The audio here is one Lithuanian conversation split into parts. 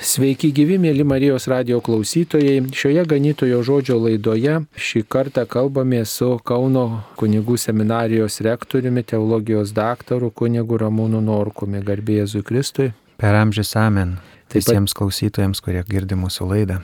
Sveiki gyvi, mėly Marijos radio klausytojai. Šioje ganytojo žodžio laidoje šį kartą kalbame su Kauno kunigų seminarijos rektoriumi, teologijos daktaru kunigu Ramūnu Norkumi, garbė Jėzui Kristui. Per amžius amen. Visiems klausytojams, kurie girdi mūsų laidą.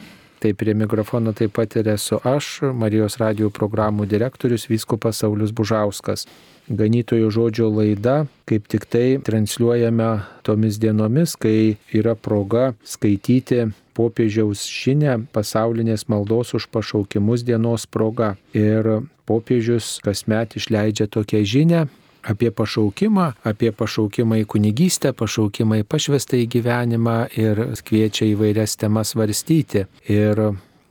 Tai prie mikrofono taip pat ir esu aš, Marijos radio programų direktorius Vyskupas Saulis Bužauskas ganytojo žodžio laida, kaip tik tai transliuojame tomis dienomis, kai yra proga skaityti popiežiaus žinę pasaulinės maldos už pašaukimus dienos proga. Ir popiežius kasmet išleidžia tokią žinę apie pašaukimą, apie pašaukimą į kunigystę, pašaukimą į pašvestą į gyvenimą ir kviečia įvairias temas varstyti. Ir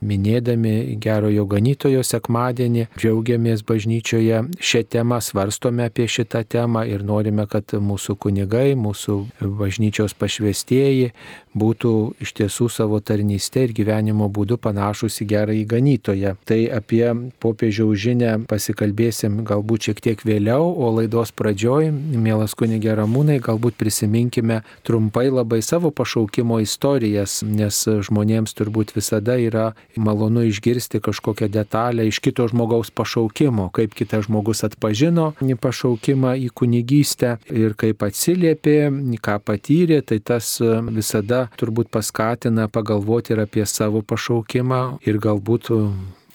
minėdami gerojo ganytojo sekmadienį, džiaugiamės bažnyčioje šią temą, svarstome apie šitą temą ir norime, kad mūsų kunigai, mūsų bažnyčios pašvestieji būtų iš tiesų savo tarnystę ir gyvenimo būdu panašus į gerąjį ganytoją. Tai apie popiežiaus žinę pasikalbėsim galbūt šiek tiek vėliau, o laidos pradžioj, mielas kunigė Ramūnai, galbūt prisiminkime trumpai labai savo pašaukimo istorijas, nes žmonėms turbūt visada yra malonu išgirsti kažkokią detalę iš kito žmogaus pašaukimo, kaip kitas žmogus atpažino pašaukimą į kunigystę ir kaip atsiliepė, ką patyrė, tai tas visada turbūt paskatina pagalvoti ir apie savo pašaukimą ir galbūt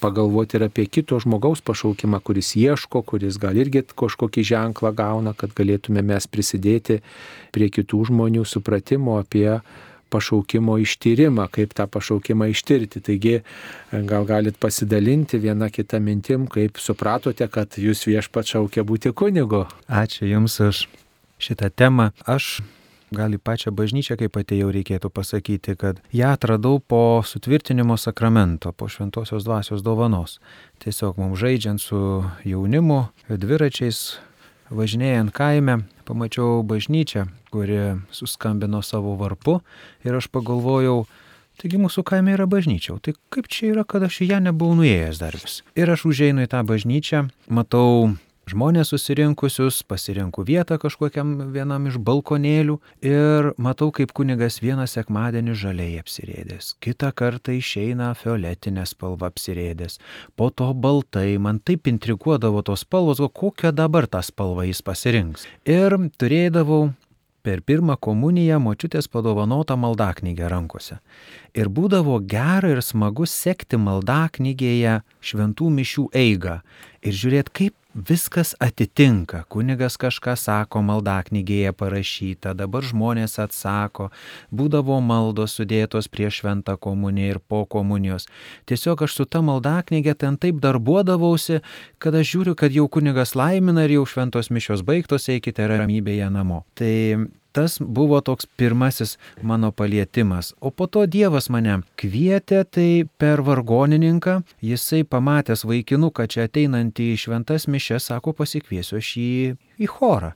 pagalvoti ir apie kito žmogaus pašaukimą, kuris ieško, kuris gal irgi kažkokį ženklą gauna, kad galėtume mes prisidėti prie kitų žmonių supratimo apie pašaukimo ištyrimą, kaip tą pašaukimą ištirti. Taigi gal galit pasidalinti vieną kitą mintim, kaip supratote, kad jūs viešpat šaukia būti kunigu. Ačiū Jums už šitą temą. Aš gal į pačią bažnyčią, kaip atėjau, reikėtų pasakyti, kad ją atradau po sutvirtinimo sakramento, po šventosios dvasios dovanos. Tiesiog mums žaidžiant su jaunimu, dviračiais, važinėjant kaime, pamačiau bažnyčią, kuri suskambino savo varpu ir aš pagalvojau, Taigi mūsų kaime yra bažnyčia, tai kaip čia yra, kad aš į ją nebuvau nuėjęs dar vis. Ir aš užeinu į tą bažnyčią, matau žmonės susirinkusius, pasirinku vietą kažkokiam vienam iš balkonėlių ir matau, kaip kunigas vieną sekmadienį žaliai apsirėdęs, kitą kartą išeina fioletinė spalva apsirėdęs, po to baltai, man taip intriguodavo tos spalvos, o kokią dabar tą spalvą jis pasirinks. Ir turėdavau per pirmą komuniją močiutės padovanotą maldaknygę rankose. Ir būdavo gera ir smagu sekti maldaknygėje šventų mišių eigą ir žiūrėti, kaip viskas atitinka. Kunigas kažką sako, maldaknygėje parašyta, dabar žmonės atsako, būdavo maldos sudėtos prieš šventą komuniją ir po komunijos. Tiesiog aš su ta maldaknygė ten taip darbuodavausi, kad aš žiūriu, kad jau kunigas laimina ir jau šventos mišios baigtos, eikite ramybėje namo. Tai tas buvo toks pirmasis mano palietimas. O po to Dievas mane kvietė, tai per vargonininką jisai pamatęs vaikinuką čia ateinantį į šventas mišes, sako, pasikviesiu aš jį į chorą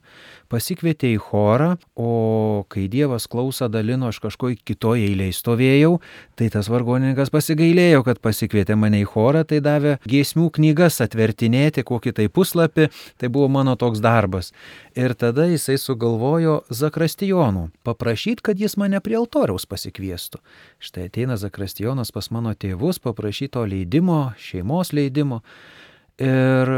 pasikvietė į chorą, o kai Dievas klausą dalino, aš kažkoj kitoje eilėje stovėjau, tai tas vargonininkas pasigailėjo, kad pasikvietė mane į chorą, tai davė giesmių knygas atvertinėti kokį tai puslapį, tai buvo mano toks darbas. Ir tada jisai sugalvojo Zakrastijonų, paprašyti, kad jis mane prie altoriaus pasikviestų. Štai ateina Zakrastijonas pas mano tėvus, paprašyto leidimo, šeimos leidimo. Ir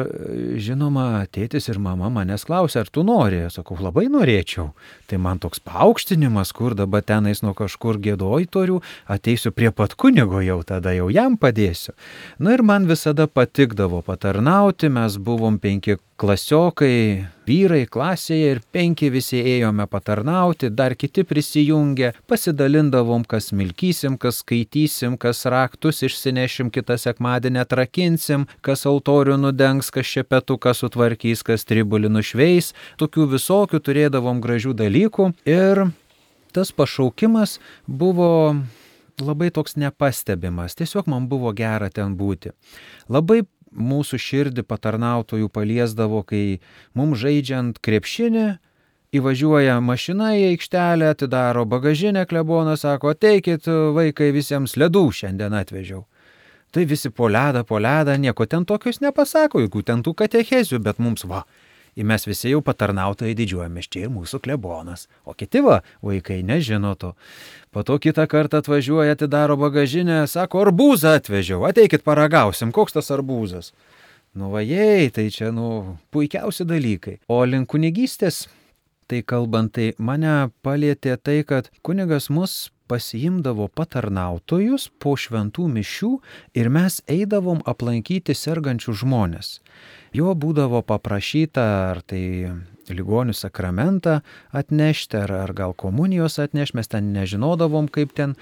žinoma, tėtis ir mama manęs klausia, ar tu nori? Sakau, labai norėčiau. Tai man toks paaukštinimas, kur dabar tenais nuo kažkur gėdojtorių, ateisiu prie pat kunigo jau, tada jau jam padėsiu. Na ir man visada patikdavo patarnauti, mes buvom penki klasiokai, vyrai klasėje ir penki visi ėjome patarnauti, dar kiti prisijungė, pasidalindavom, kas milkysim, kas skaitysim, kas raktus išsinešim, kitą sekmadienį atrakinsim, kas altorių nudengs, kas šepetuką sutvarkys, kas tribulį nušveis, tokių visokių turėdavom gražių dalykų ir tas pašaukimas buvo labai toks nepastebimas, tiesiog man buvo gera ten būti. Labai mūsų širdį patarnautojų paliesdavo, kai mums žaidžiant krepšinį, įvažiuoja mašina į aikštelę, atidaro bagažinę, klebonas sako, ateikit vaikai visiems ledų šiandien atvežiau. Tai visi po ledą, po ledą, nieko ten tokius nepasako, jokių ten tų katechezių, bet mums va, Ir mes visi jau patarnautojai didžiuojamės, čia ir mūsų klebonas. O kiti va, vaikai nežino to. Po to kitą kartą atvažiuoja, atidaro bagažinę, sako, arbūzą atvežiau, ateikit paragausim, koks tas arbūzas. Nu vajei, tai čia, nu, puikiausi dalykai. O link kunigystės, tai kalbant, tai mane palėtė tai, kad kunigas mus pasiimdavo patarnautojus po šventų mišių ir mes eidavom aplankyti sergančių žmonės. Jo būdavo paprašyta ar tai ligonių sakramentą atnešti, ar, ar gal komunijos atnešti, mes ten nežinodavom kaip ten,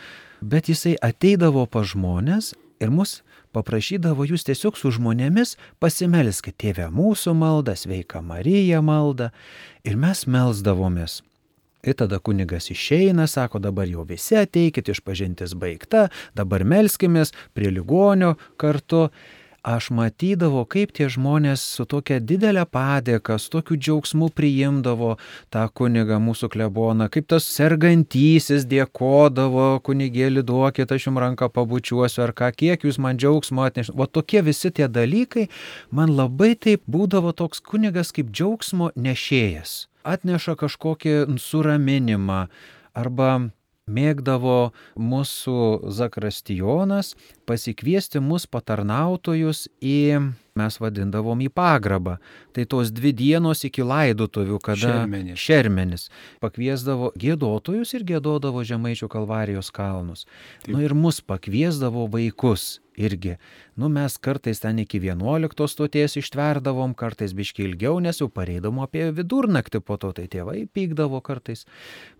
bet jisai ateidavo pa žmonės ir mus paprašydavo jūs tiesiog su žmonėmis pasimelskite tėvę mūsų maldą, sveika Marija maldą ir mes melzdavomės. Ir tada kunigas išeina, sako, dabar jau visi ateikit, išpažintis baigta, dabar melskimės prie ligonio kartu. Aš matydavau, kaip tie žmonės su tokia didelė padėka, su tokiu džiaugsmu priimdavo tą kunigą mūsų kleboną, kaip tas sergantysis dėkodavo, kunigėlį duokit, aš jums ranką pabučiuosiu ar ką, kiek jūs man džiaugsmo atnešate. O tokie visi tie dalykai, man labai taip būdavo toks kunigas kaip džiaugsmo nešėjas atneša kažkokį suraminimą arba mėgdavo mūsų zakrastijonas pasikviesti mus patarnautojus į, mes vadindavom į pagrabą. Tai tos dvi dienos iki laidotuvių, kada Šermenis. šermenis pakviesdavo gėdotojus ir gėdodavo Žemaičių kalvarijos kalnus. Taip. Nu ir mus pakviesdavo vaikus irgi. Nu mes kartais ten iki 11 stoties ištverdavo, kartais biški ilgiau, nes jau pareidom apie vidurnaktį po to, tai tėvai pykdavo kartais.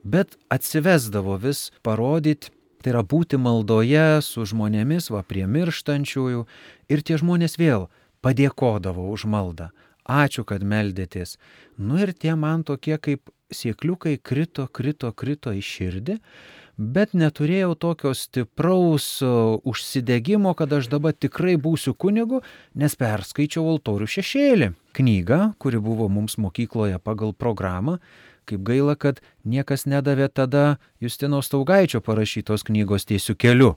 Bet atsivesdavo vis parodyti, tai yra būti maldoje su žmonėmis, va prie mirštančiųjų. Ir tie žmonės vėl padėkodavo už maldą. Ačiū, kad meldėtės. Nu ir tie man tokie kaip siekliukai krito, krito, krito į širdį bet neturėjau tokio stipraus užsidegimo, kad aš dabar tikrai būsiu kunigu, nes perskaičiau altorių šešėlį. Knygą, kuri buvo mums mokykloje pagal programą. Kaip gaila, kad niekas nedavė tada Justino Staugaičio parašytos knygos tiesių keliu.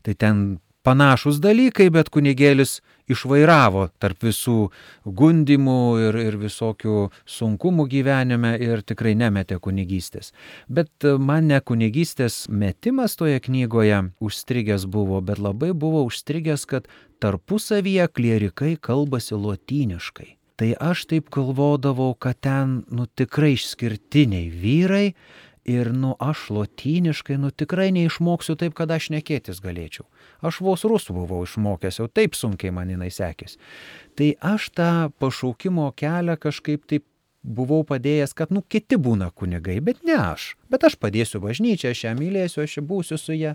Tai ten panašus dalykai, bet kunigėlis išvairavo tarp visų gundimų ir, ir visokių sunkumų gyvenime ir tikrai nemetė kunigystės. Bet man ne kunigystės metimas toje knygoje užstrigęs buvo, bet labai buvo užstrigęs, kad tarpusavyje klierikai kalbasi lotyniškai. Tai aš taip galvodavau, kad ten, nu tikrai išskirtiniai vyrai ir, nu, aš lotyniškai, nu, tikrai neišmoksiu taip, kad aš nekėtis galėčiau. Aš vos rusų buvau išmokęs, jau taip sunkiai man jinai sekėsi. Tai aš tą pašaukimo kelią kažkaip taip buvau padėjęs, kad, nu, kiti būna kunigai, bet ne aš. Bet aš padėsiu bažnyčią, aš ją mylėsiu, aš būsiu su ją.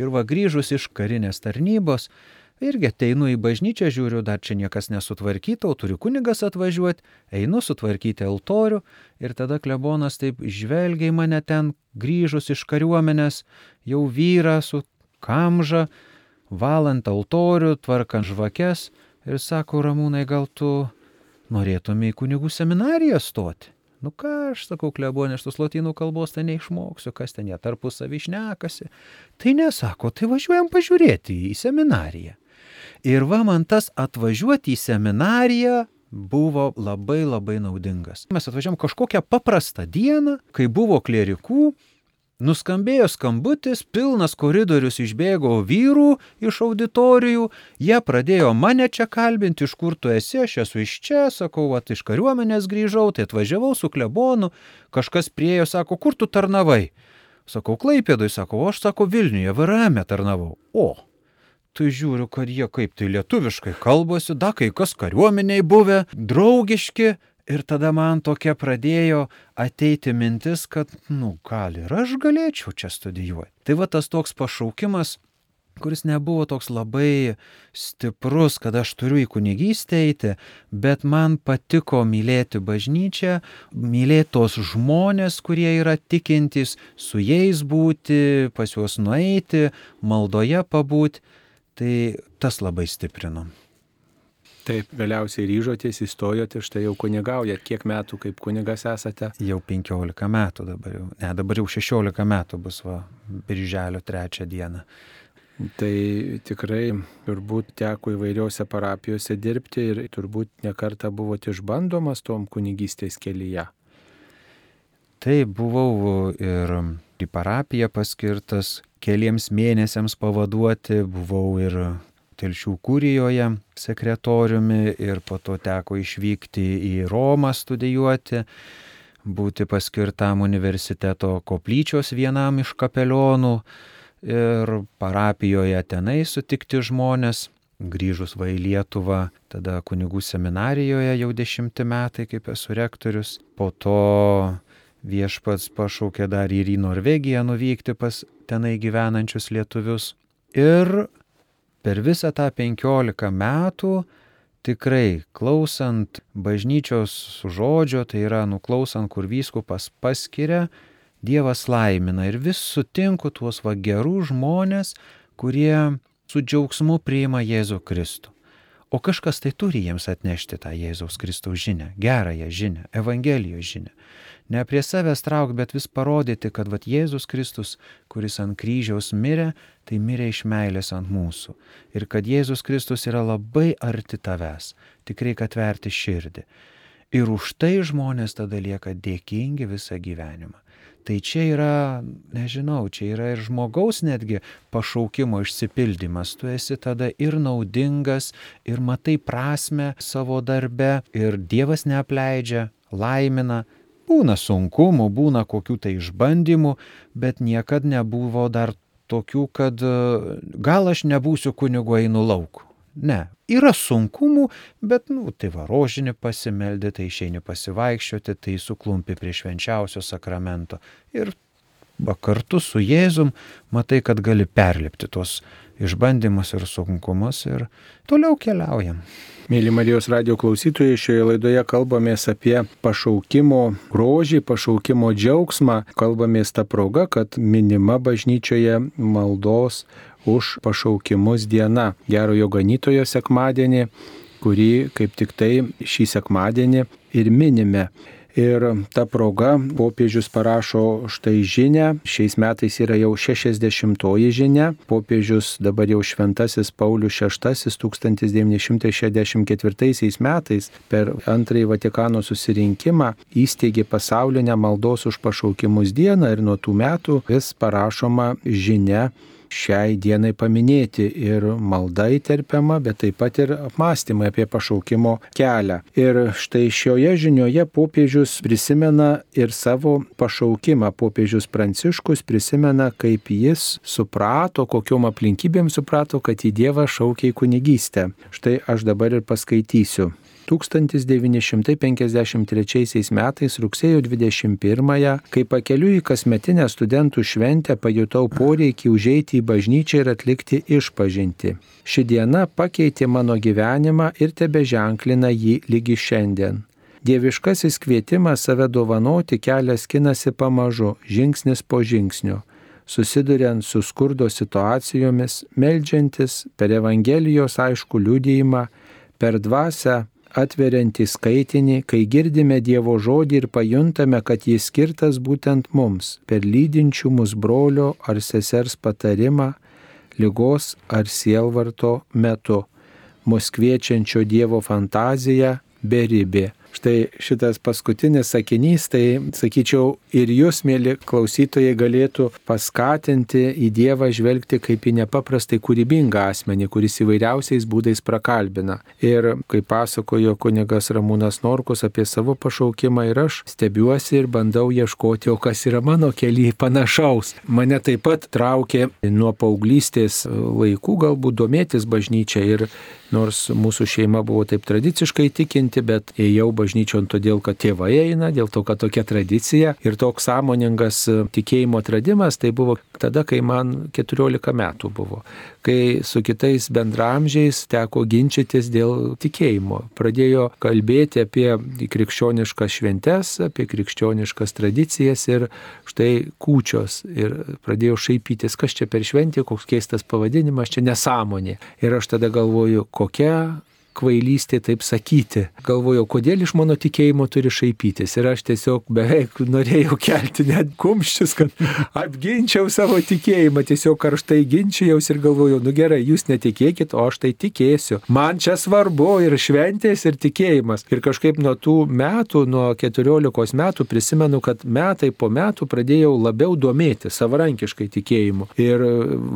Ir va grįžus iš karinės tarnybos, Irgi ateinu į bažnyčią, žiūriu, dar čia niekas nesutvarkyta, o turi kunigas atvažiuoti, einu sutvarkyti altorių ir tada klebonas taip žvelgia į mane ten, grįžus iš kariuomenės, jau vyra su kamža, valant altorių, tvarkant žvakes ir sako, ramūnai, gal tu norėtumai į kunigų seminariją stoti? Nu ką aš sakau, klebonė, aš tos lotynų kalbos tai neišmoksiu, kas ten jie tarpusavį išnekasi. Tai nesako, tai važiuojam pažiūrėti į seminariją. Ir va man tas atvažiuoti į seminariją buvo labai labai naudingas. Mes atvažiavom kažkokią paprastą dieną, kai buvo klierikų, Nuskambėjo skambutis, pilnas koridorius išbėgo vyrų iš auditorijų, jie pradėjo mane čia kalbinti, iš kur tu esi, aš esu iš čia, sakau, at iš kariuomenės grįžau, tai atvažiavau su klebonu, kažkas priejo, sako, kur tu tarnavai? Sakau, Klaipėdui, sakau, aš sako, Vilniuje, VRM tarnavau. O, tai žiūriu, kad jie kaip tai lietuviškai kalbasi, da kai kas kariuomeniai buvę, draugiški. Ir tada man tokia pradėjo ateiti mintis, kad, nu, gal ir aš galėčiau čia studijuoti. Tai va tas toks pašaukimas, kuris nebuvo toks labai stiprus, kad aš turiu į kunigystę eiti, bet man patiko mylėti bažnyčią, mylėti tos žmonės, kurie yra tikintys, su jais būti, pas juos nueiti, maldoje pabūti. Tai tas labai stiprino. Taip, galiausiai ryžotės, įstojote, štai jau kunigaujat. Kiek metų kaip kunigas esate? Jau 15 metų dabar jau. Ne, dabar jau 16 metų bus va, birželio trečią dieną. Tai tikrai turbūt teko įvairiose parapijose dirbti ir turbūt nekarta buvote išbandomas tom kunigystės kelyje. Tai buvau ir į parapiją paskirtas keliems mėnesiams pavaduoti, buvau ir telšių kūrijoje sekretoriumi ir po to teko išvykti į Romą studijuoti būti paskirtam universiteto koplyčios vienam iš kapelionų ir parapijoje tenai sutikti žmonės. Grįžus va į Lietuvą, tada kunigų seminarijoje jau dešimti metai kaip esu rektorius. Po to viešpats pašaukė dar ir į Norvegiją nuvykti pas tenai gyvenančius lietuvius. Ir per visą tą penkiolika metų tikrai klausant bažnyčios žodžio, tai yra nuklausant, kur vyskupas paskiria, Dievas laimina ir vis sutinku tuos va gerų žmonės, kurie su džiaugsmu priima Jėzų Kristų. O kažkas tai turi jiems atnešti tą Jėzaus Kristaus žinę, gerąją žinę, Evangelijos žinę ne prie savęs trauk, bet vis parodyti, kad vat Jėzus Kristus, kuris ant kryžiaus mirė, tai mirė iš meilės ant mūsų. Ir kad Jėzus Kristus yra labai arti tavęs, tik reikia atverti širdį. Ir už tai žmonės tada lieka dėkingi visą gyvenimą. Tai čia yra, nežinau, čia yra ir žmogaus netgi pašaukimo išsipildymas. Tu esi tada ir naudingas, ir matai prasme savo darbe, ir Dievas neapleidžia, laimina, Būna sunkumų, būna kokių tai išbandymų, bet niekada nebuvo dar tokių, kad e, gal aš nebūsiu kunigu einu lauku. Ne, yra sunkumų, bet, nu, tai va, rožinį pasimeldė, tai išeini pasivaikščioti, tai suklumpi prie švenčiausio sakramento. Ir va, kartu su Jėzum matai, kad gali perlipti tuos išbandymus ir sunkumus ir toliau keliaujam. Mėly Marijos radio klausytojai, šioje laidoje kalbamės apie pašaukimo grožį, pašaukimo džiaugsmą. Kalbamės tą progą, kad minima bažnyčioje maldos už pašaukimus diena. Gerojo ganytojo sekmadienį, kurį kaip tik tai šį sekmadienį ir minime. Ir ta proga popiežius parašo štai žinę, šiais metais yra jau 60-oji žinia, popiežius dabar jau šventasis Paulius VI 1964 metais per antrąjį Vatikano susirinkimą įsteigė pasaulinę maldos už pašaukimus dieną ir nuo tų metų vis parašoma žinia šiai dienai paminėti ir malda įterpiama, bet taip pat ir apmąstymai apie pašaukimo kelią. Ir štai šioje žinioje popiežius prisimena ir savo pašaukimą. Popiežius Pranciškus prisimena, kaip jis suprato, kokiom aplinkybėm suprato, kad į Dievą šaukia į kunigystę. Štai aš dabar ir paskaitysiu. 1953 metais rugsėjo 21-ąją, kai pakeliu į kasmetinę studentų šventę pajutau poreikį užeiti į bažnyčią ir atlikti išpažinti. Ši diena pakeitė mano gyvenimą ir tebe ženklina jį lygi šiandien. Dieviškasis kvietimas save dovanoti kelias skinasi pamažu, žingsnis po žingsnio susiduriant su skurdo situacijomis, melžiantis per Evangelijos aišku liūdėjimą, per dvasę atveriantį skaitinį, kai girdime Dievo žodį ir pajuntame, kad jis skirtas būtent mums, per lydinčių mus brolio ar sesers patarimą, lygos ar sielvarto metu, mus kviečiančio Dievo fantaziją beribė. Štai šitas paskutinis sakinys, tai sakyčiau, ir jūs, mėly klausytojai, galėtų paskatinti į Dievą žvelgti kaip į nepaprastai kūrybingą asmenį, kuris įvairiausiais būdais prakalbina. Ir kaip pasakojo kunigas Ramūnas Norkus apie savo pašaukimą ir aš stebiuosi ir bandau ieškoti, o kas yra mano kelyje panašaus. Mane taip pat traukė nuo paauglystės laikų galbūt domėtis bažnyčia ir nors mūsų šeima buvo taip tradiciškai tikinti, bet ėjau bažnyčion todėl, kad tėvai eina, dėl to, kad tokia tradicija ir toks sąmoningas tikėjimo atradimas, tai buvo tada, kai man 14 metų buvo, kai su kitais bendramžiais teko ginčytis dėl tikėjimo. Pradėjo kalbėti apie krikščioniškas šventes, apie krikščioniškas tradicijas ir štai kūčios ir pradėjo šaipytis, kas čia per šventė, koks keistas pavadinimas, čia nesąmonė. Ir aš tada galvoju, kokia kvailystė taip sakyti. Galvojau, kodėl iš mano tikėjimo turi šaipytis. Ir aš tiesiog beveik norėjau kelti net kumščius, kad apginčiau savo tikėjimą. Tiesiog karštai ginčiausi ir galvojau, nu gerai, jūs netikėkit, o aš tai tikėsiu. Man čia svarbu ir šventės, ir tikėjimas. Ir kažkaip nuo tų metų, nuo 14 metų prisimenu, kad metai po metų pradėjau labiau domėti savarankiškai tikėjimu. Ir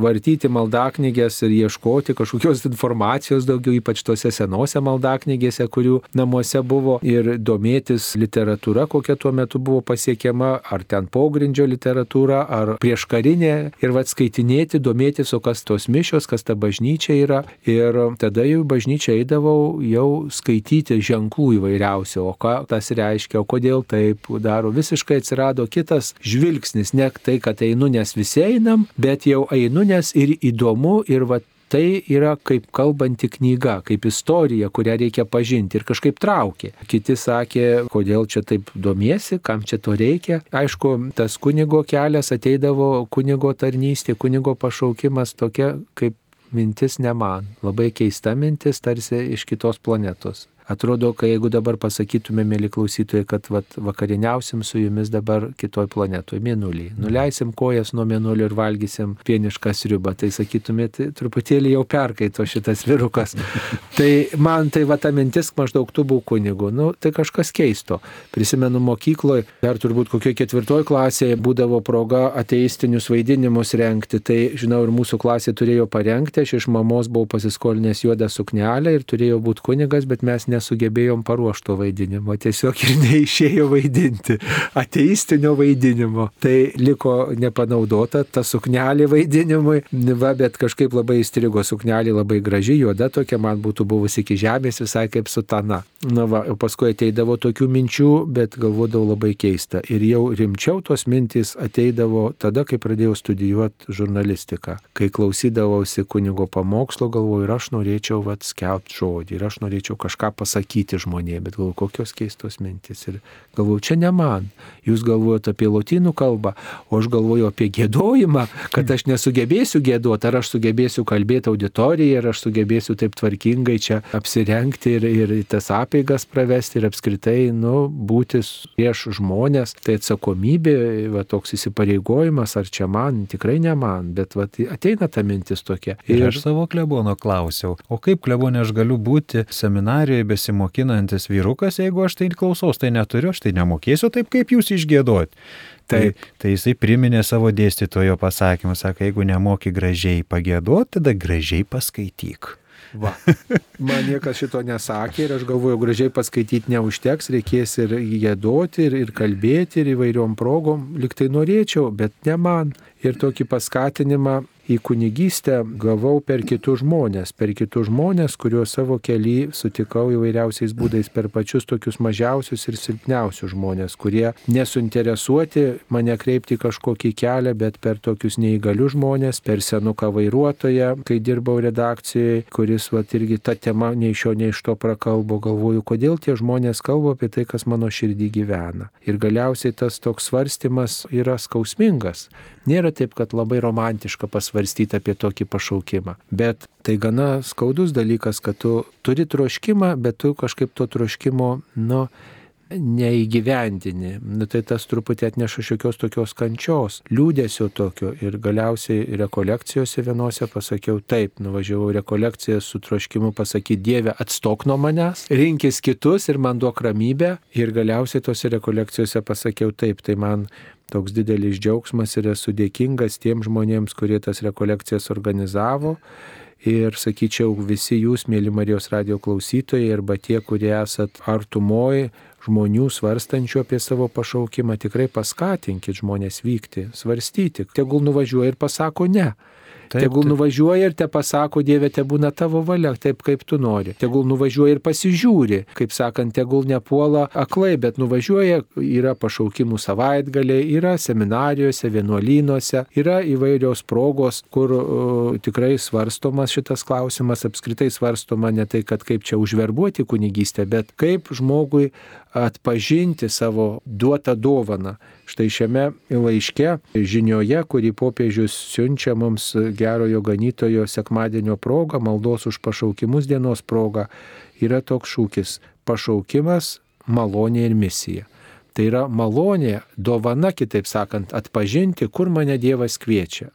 vartyti maldaknygės ir ieškoti kažkokios informacijos daugiau, ypač tose senose maldaknygėse, kurių namuose buvo. Ir domėtis literatūra, kokia tuo metu buvo pasiekiama, ar ten pogrindžio literatūra, ar prieškarinė. Ir vad skaitinėti, domėtis, o kas tos mišios, kas ta bažnyčia yra. Ir tada jau bažnyčia eidavau jau skaityti ženklų įvairiausių, o ką tas reiškia, o kodėl taip daro. Visiškai atsirado kitas žvilgsnis, ne tai, kad einu, nes visi einam, bet jau einu, nes ir įdomu, ir va tai yra kaip kalbanti knyga, kaip istorija, kurią reikia pažinti ir kažkaip traukė. Kiti sakė, kodėl čia taip domiesi, kam čia to reikia. Aišku, tas kunigo kelias ateidavo kunigo tarnystė, kunigo pašaukimas tokia kaip mintis ne man. Labai keista mintis, tarsi iš kitos planetos. Atrodo, kad jeigu dabar pasakytume, mėly klausytojai, kad vat, vakariniausim su jumis dabar kitoj planetoje, mėnulį. Nuleisim kojas nuo mėnulio ir valgysim pienišką sriubą, tai sakytumėte, truputėlį jau perkaito šitas virukas. tai man tai va ta mintis maždaug tu buvai kunigu. Nu, tai kažkas keisto. Prisimenu mokykloje, dar turbūt kokioje ketvirtoje klasėje būdavo proga ateistinius vaidinimus renkti. Tai žinau, ir mūsų klasė turėjo parengti, aš iš mamos buvau pasiskolinęs juodą suknelę ir turėjau būti kunigas, bet mes nesugebėjom paruošto vaidinimo, tiesiog ir neišėjo vaidinti ateistinio vaidinimo. Tai liko nepanaudota ta suknelė vaidinimui, va, bet kažkaip labai įstrigo suknelė, labai graži, juoda tokia man būtų buvusi iki žemės, visai kaip sutana. Na va, o paskui ateidavo tokių minčių, bet galvodavau labai keista. Ir jau rimčiau tos mintys ateidavo tada, kai pradėjau studijuoti žurnalistiką. Kai klausydavausi kunigo pamokslo, galvoju, ir aš norėčiau vat skelbti žodį, ir aš norėčiau kažką pasakyti žmonėms, bet galvoju, kokios keistos mintis. Ir galvoju, čia ne man. Jūs galvojate apie lotynų kalbą, o aš galvoju apie gėdojimą, kad aš nesugebėsiu gėduoti, ar aš sugebėsiu kalbėti auditorijai, ar aš sugebėsiu taip tvarkingai čia apsirengti ir, ir tas apeigas pravesti ir apskritai, nu, būti prieš žmonės. Tai atsakomybė, va, toks įsipareigojimas, ar čia man, tikrai ne man, bet va, ateina ta mintis tokia. Ir, ir aš savo klebono klausiau, o kaip klebonė aš galiu būti seminarijoje besimokinantis vyrukas, jeigu aš tai klausaus, tai neturiu, aš tai nemokėsiu taip, kaip jūs išgėdot. Tai, tai jisai priminė savo dėstytojo pasakymą, sako, jeigu nemoki gražiai pagėdot, tada gražiai paskaityk. Va. Man niekas šito nesakė ir aš galvoju, gražiai paskaityti neužteks, reikės ir gėdoti, ir, ir kalbėti, ir įvairiom progom. Liktai norėčiau, bet ne man. Ir tokį paskatinimą į kunigystę gavau per kitus žmonės, per kitus žmonės, kuriuos savo keli sutikau įvairiausiais būdais per pačius tokius mažiausius ir silpniausius žmonės, kurie nesuinteresuoti mane kreipti kažkokį kelią, bet per tokius neįgalius žmonės, per senuką vairuotoją, kai dirbau redakcijoje, kuris va irgi tą temą nei iš jo, nei iš to prakalbo, galvoju, kodėl tie žmonės kalba apie tai, kas mano širdį gyvena. Ir galiausiai tas toks svarstymas yra skausmingas. Nėra taip, kad labai romantiška pasvarstyti apie tokį pašaukimą. Bet tai gana skaudus dalykas, kad tu turi troškimą, bet tu kažkaip to troškimo, nu, neįgyvendini. Nu, tai tas truputį atneša šiokios tokios kančios, liūdėsio tokio. Ir galiausiai rekolekcijose vienose pasakiau taip, nuvažiavau rekolekcijas su troškimu pasakyti Dieve, atstok nuo manęs, rinkis kitus ir man duok ramybę. Ir galiausiai tose rekolekcijose pasakiau taip, tai man toks didelis džiaugsmas ir esu dėkingas tiem žmonėms, kurie tas rekolekcijas organizavo. Ir sakyčiau, visi jūs, mėly Marijos radio klausytojai, arba tie, kurie esat artumoji žmonių svarstančių apie savo pašaukimą, tikrai paskatinkit žmonės vykti, svarstyti. Tegul nuvažiuoja ir pasako ne. Taip, tegul taip. nuvažiuoja ir te pasako, Dieve, te būna tavo valia, taip kaip tu nori. Tegul nuvažiuoja ir pasižiūri, kaip sakant, tegul nepuola aklai, bet nuvažiuoja, yra pašaukimų savaitgaliai, yra seminarijose, vienuolynuose, yra įvairios progos, kur uh, tikrai svarstomas šitas klausimas, apskritai svarstoma ne tai, kad kaip čia užverbuoti kunigystę, bet kaip žmogui atpažinti savo duotą dovaną. Štai šiame laiške, žinioje, kurį popiežius siunčia mums gerojo ganytojo sekmadienio proga, maldos už pašaukimus dienos proga yra toks šūkis - pašaukimas, malonė ir misija. Tai yra malonė, dovana, kitaip sakant, atpažinti, kur mane Dievas kviečia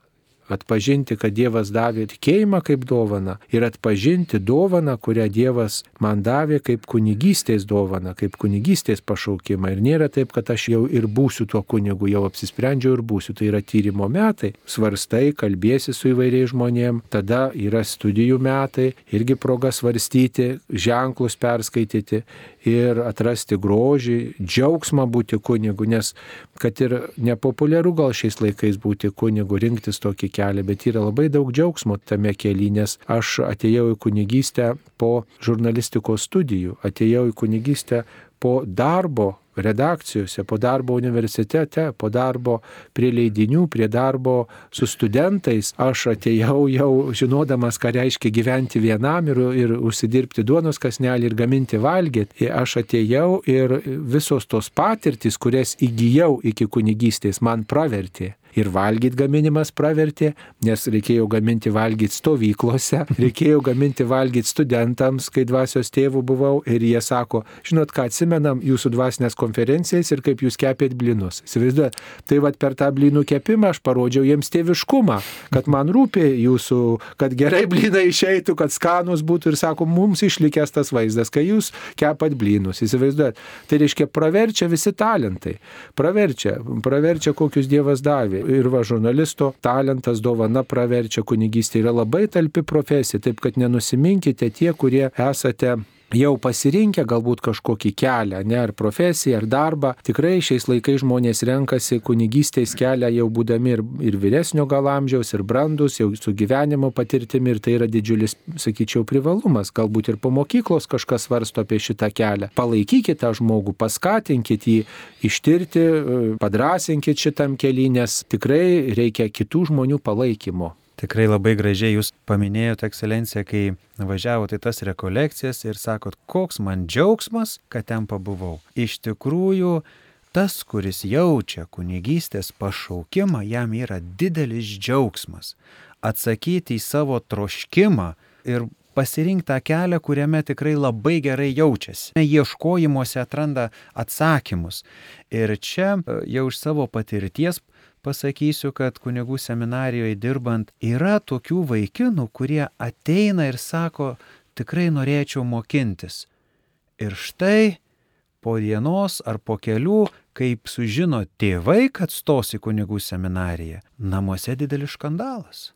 atpažinti, kad Dievas davė tikėjimą kaip dovana ir atpažinti dovaną, kurią Dievas man davė kaip kunigystės dovana, kaip kunigystės pašaukimą. Ir nėra taip, kad aš jau ir būsiu tuo kunigu, jau apsisprendžiau ir būsiu. Tai yra tyrimo metai. Svarstai, kalbėsi su įvairiais žmonėm, tada yra studijų metai, irgi proga svarstyti, ženklus perskaityti ir atrasti grožį, džiaugsmą būti kunigu, nes kad ir nepopuliaru gal šiais laikais būti kunigu, rinktis tokį kelią, bet yra labai daug džiaugsmo tame kelyje, nes aš atėjau į kunigystę po žurnalistikos studijų, atėjau į kunigystę po darbo redakcijose, po darbo universitete, po darbo prie leidinių, prie darbo su studentais. Aš atėjau jau žinodamas, ką reiškia gyventi vienam ir, ir užsidirbti duonos kasnelį ir gaminti valgyti. Aš atėjau ir visos tos patirtis, kurias įgyjau iki kunigystės, man pravertė ir valgyt gaminimas pravertė, nes reikėjo gaminti valgyti stovyklose, reikėjo gaminti valgyti studentams, kai dvasios tėvų buvau ir jie sako, žinot ką, atsimenam jūsų dvasinės konferencijas ir kaip jūs kepėt blinus. Įsivaizduojat, tai vad per tą blinų kepimą aš parodžiau jiems tėviškumą, kad man rūpi jūsų, kad gerai blinai išeitų, kad skanus būtų ir sako, mums išlikęs tas vaizdas, kai jūs kepat blinus. Įsivaizduojat, tai reiškia praverčia visi talentai, praverčia, praverčia kokius Dievas davė ir va žurnalisto talentas dovana praverčia kunigystė yra labai talpi profesija, taip kad nenusiminkite tie, kurie esate jau pasirinkę galbūt kažkokį kelią, ne ar profesiją, ar darbą. Tikrai šiais laikais žmonės renkasi kunigystės kelią jau būdami ir, ir vyresnio gal amžiaus, ir brandus, jau su gyvenimo patirtimi ir tai yra didžiulis, sakyčiau, privalumas. Galbūt ir po mokyklos kažkas svarsto apie šitą kelią. Palaikykite tą žmogų, paskatinkite jį ištirti, padrasinkite šitam keliui, nes tikrai reikia kitų žmonių palaikymo. Tikrai labai gražiai jūs paminėjote, ekscelencija, kai važiavote į tas rekolekcijas ir sakot, koks man džiaugsmas, kad ten pabuvau. Iš tikrųjų, tas, kuris jaučia kunigystės pašaukimą, jam yra didelis džiaugsmas atsakyti į savo troškimą ir pasirinkti tą kelią, kuriame tikrai labai gerai jaučiasi. Ieškojimuose atranda atsakymus. Ir čia jau iš savo patirties pasakysiu, kad kunigų seminarijoje dirbant yra tokių vaikinų, kurie ateina ir sako, tikrai norėčiau mokintis. Ir štai po dienos ar po kelių, kaip sužino tėvai, kad stos į kunigų seminariją, namuose didelis skandalas.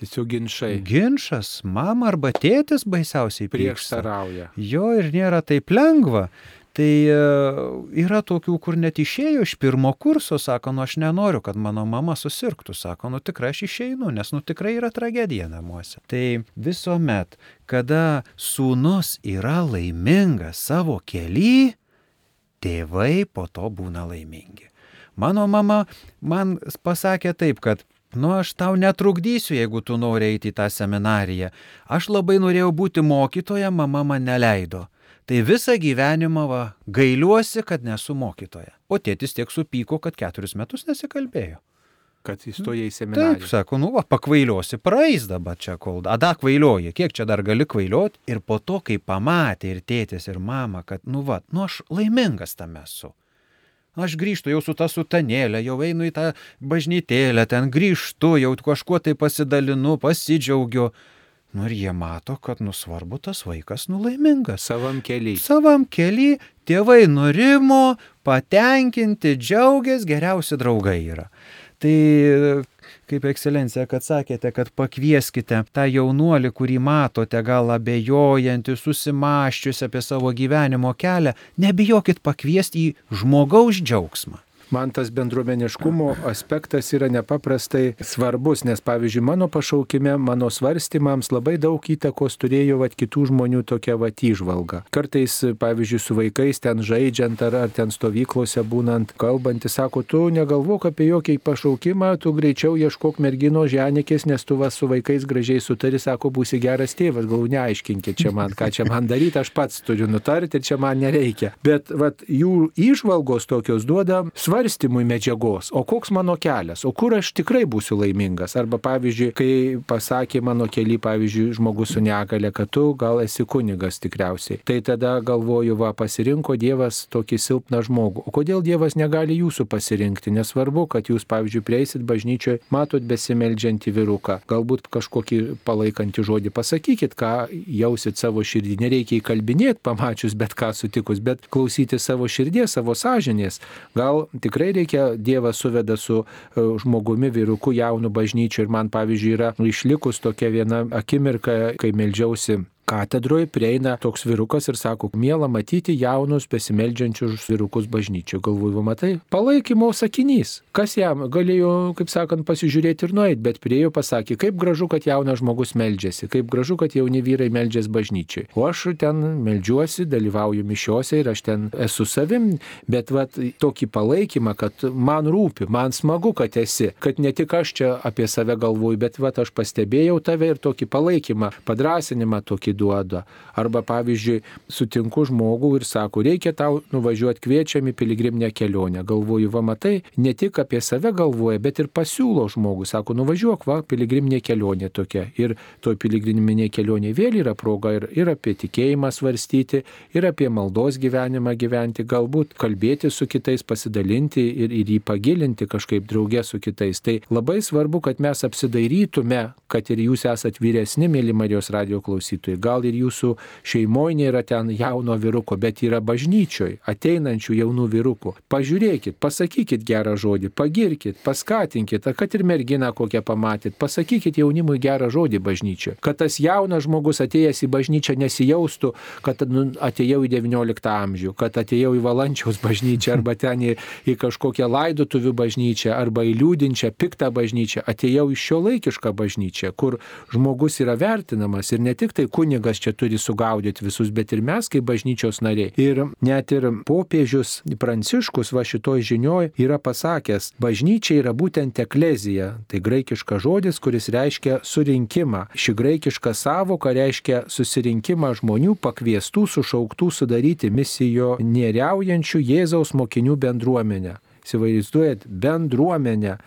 Tiesiog ginčiai. Ginčas, mama arba tėtis baisiausiai prieštarauja. Jo ir nėra taip lengva. Tai e, yra tokių, kur net išėjo iš pirmo kurso, sako, nu aš nenoriu, kad mano mama susirgtų, sako, nu tikrai aš išeinu, nes nu tikrai yra tragedija namuose. Tai visuomet, kada sūnus yra laimingas savo keli, tėvai po to būna laimingi. Mano mama man pasakė taip, kad Nu, aš tau netrukdysiu, jeigu tu nori eiti į tą seminariją. Aš labai norėjau būti mokytoja, mama man neleido. Tai visą gyvenimą va, gailiuosi, kad nesu mokytoja. O tėtis tiek supyko, kad keturis metus nesikalbėjo. Kad įstoja į seminariją. Taip, sako, nu, va, pakvailiosi, praeis dabar čia kol. Ada kvailioji, kiek čia dar gali kvailioti. Ir po to, kai pamatė ir tėtis, ir mama, kad, nu, va, nu, aš laimingas tam esu. Aš grįžtu jau su ta sutanėlė, jau einu į tą bažnytėlę, ten grįžtu, jau kažkuo tai pasidalinu, pasidžiaugiu. Nu ir jie mato, kad nusvarbu tas vaikas nulaimingas. Savam keliui. Savam keliui tėvai nurimo, patenkinti, džiaugiasi, geriausi draugai yra. Tai kaip ekscelencija, kad sakėte, kad pakvieskite tą jaunuolį, kurį matote, gal abejojantį, susimaščius apie savo gyvenimo kelią, nebijokit pakviesti į žmogaus džiaugsmą man tas bendruomeniškumo aspektas yra nepaprastai svarbus, nes pavyzdžiui, mano pašaukime, mano svarstymams labai daug įtakos turėjo vat, kitų žmonių tokia vat įžvalga. Kartais, pavyzdžiui, su vaikais ten žaidžiant ar, ar ten stovyklose būnant, kalbantys, sako, tu negalvok apie jokį pašaukimą, tu greičiau ieškok mergino ženikės, nes tu vas su vaikais gražiai sutari, sako, būsi geras tėvas, gal neaiškinkit čia man, ką čia man daryti, aš pats turiu nutarti ir čia man nereikia. Bet vat, jų įžvalgos tokios duoda svarstymą svarstymui medžiagos, o koks mano kelias, o kur aš tikrai būsiu laimingas. Arba pavyzdžiui, kai pasakė mano keli, pavyzdžiui, žmogus su negale, kad tu gal esi kunigas tikriausiai. Tai tada galvoju, va, pasirinko Dievas tokį silpną žmogų. O kodėl Dievas negali jūsų pasirinkti? Nesvarbu, kad jūs, pavyzdžiui, prieisit bažnyčioje, matot besimeldžiantį vyruką, galbūt kažkokį palaikantį žodį pasakykit, ką jausit savo širdį. Nereikia įkalbinėti pamačius bet ką sutikus, bet klausyti savo širdies, savo sąžinės. Gal tikrai reikia Dievas suveda su e, žmogumi vyruku jaunu bažnyčiu. Ir man, pavyzdžiui, yra išlikus tokia viena akimirka, kai melžiausi katedroje prieina toks vyrukas ir sako, mėla matyti jaunus besimeldžiančius vyrukus bažnyčioje. Galvoju, matai, palaikymo sakinys. Kas jam galėjo, kaip sakant, pasižiūrėti ir nueiti, bet priejo pasakė, kaip gražu, kad jaunas žmogus meldžiasi, kaip gražu, kad jauni vyrai meldžiasi bažnyčiai. O aš ten meldžiuosi, dalyvauju mišiuose ir aš ten esu savim, bet vat, tokį palaikymą, kad man rūpi, man smagu, kad esi, kad ne tik aš čia apie save galvoju, bet vat, aš pastebėjau tave ir tokį palaikymą, padrasinimą tokį duoda. Arba pavyzdžiui, sutinku žmogų ir sako, reikia tau nuvažiuoti kviečiami piligriminę kelionę. Galvoju, va matai, ne tik apie save galvoja, bet ir pasiūlo žmogus. Sako, nuvažiuok, va, piligriminė kelionė tokia. Ir toj piligriminė kelionė vėl yra proga ir, ir apie tikėjimą svarstyti, ir apie maldos gyvenimą gyventi, galbūt kalbėti su kitais, pasidalinti ir, ir jį pagilinti kažkaip draugė su kitais. Tai labai svarbu, kad mes apsidairytume, kad ir jūs esat vyresni, mėly Marijos radio klausytojai gal ir jūsų šeimoje nėra ten jauno vyruko, bet yra bažnyčioj ateinančių jaunų vyrukų. Pažiūrėkit, pasakykit gerą žodį, pagirkit, paskatinkit, kad ir merginą kokią pamatyt, pasakykit jaunimui gerą žodį bažnyčioje. Kad tas jaunas žmogus atėjęs į bažnyčią nesijaustų, kad nu, atėjau į XIX amžių, kad atėjau į Valančiaus bažnyčią arba ten į, į kažkokią laidotuvių bažnyčią arba į liūdinčią, piktą bažnyčią. Atėjau į šio laikišką bažnyčią, kur žmogus yra vertinamas ir ne tik tai kunigas, kunigas čia turi sugaudyti visus, bet ir mes kaip bažnyčios nariai. Ir net ir popiežius Pranciškus va šitoj žinioj yra pasakęs, bažnyčia yra būtent eklezija. Tai graikiškas žodis, kuris reiškia surinkimą. Ši graikiška savoka reiškia susirinkimą žmonių pakviestų, sušauktų sudaryti misijo neriaujančių Jėzaus mokinių bendruomenę. Įsivaizduojat, bendruomenę,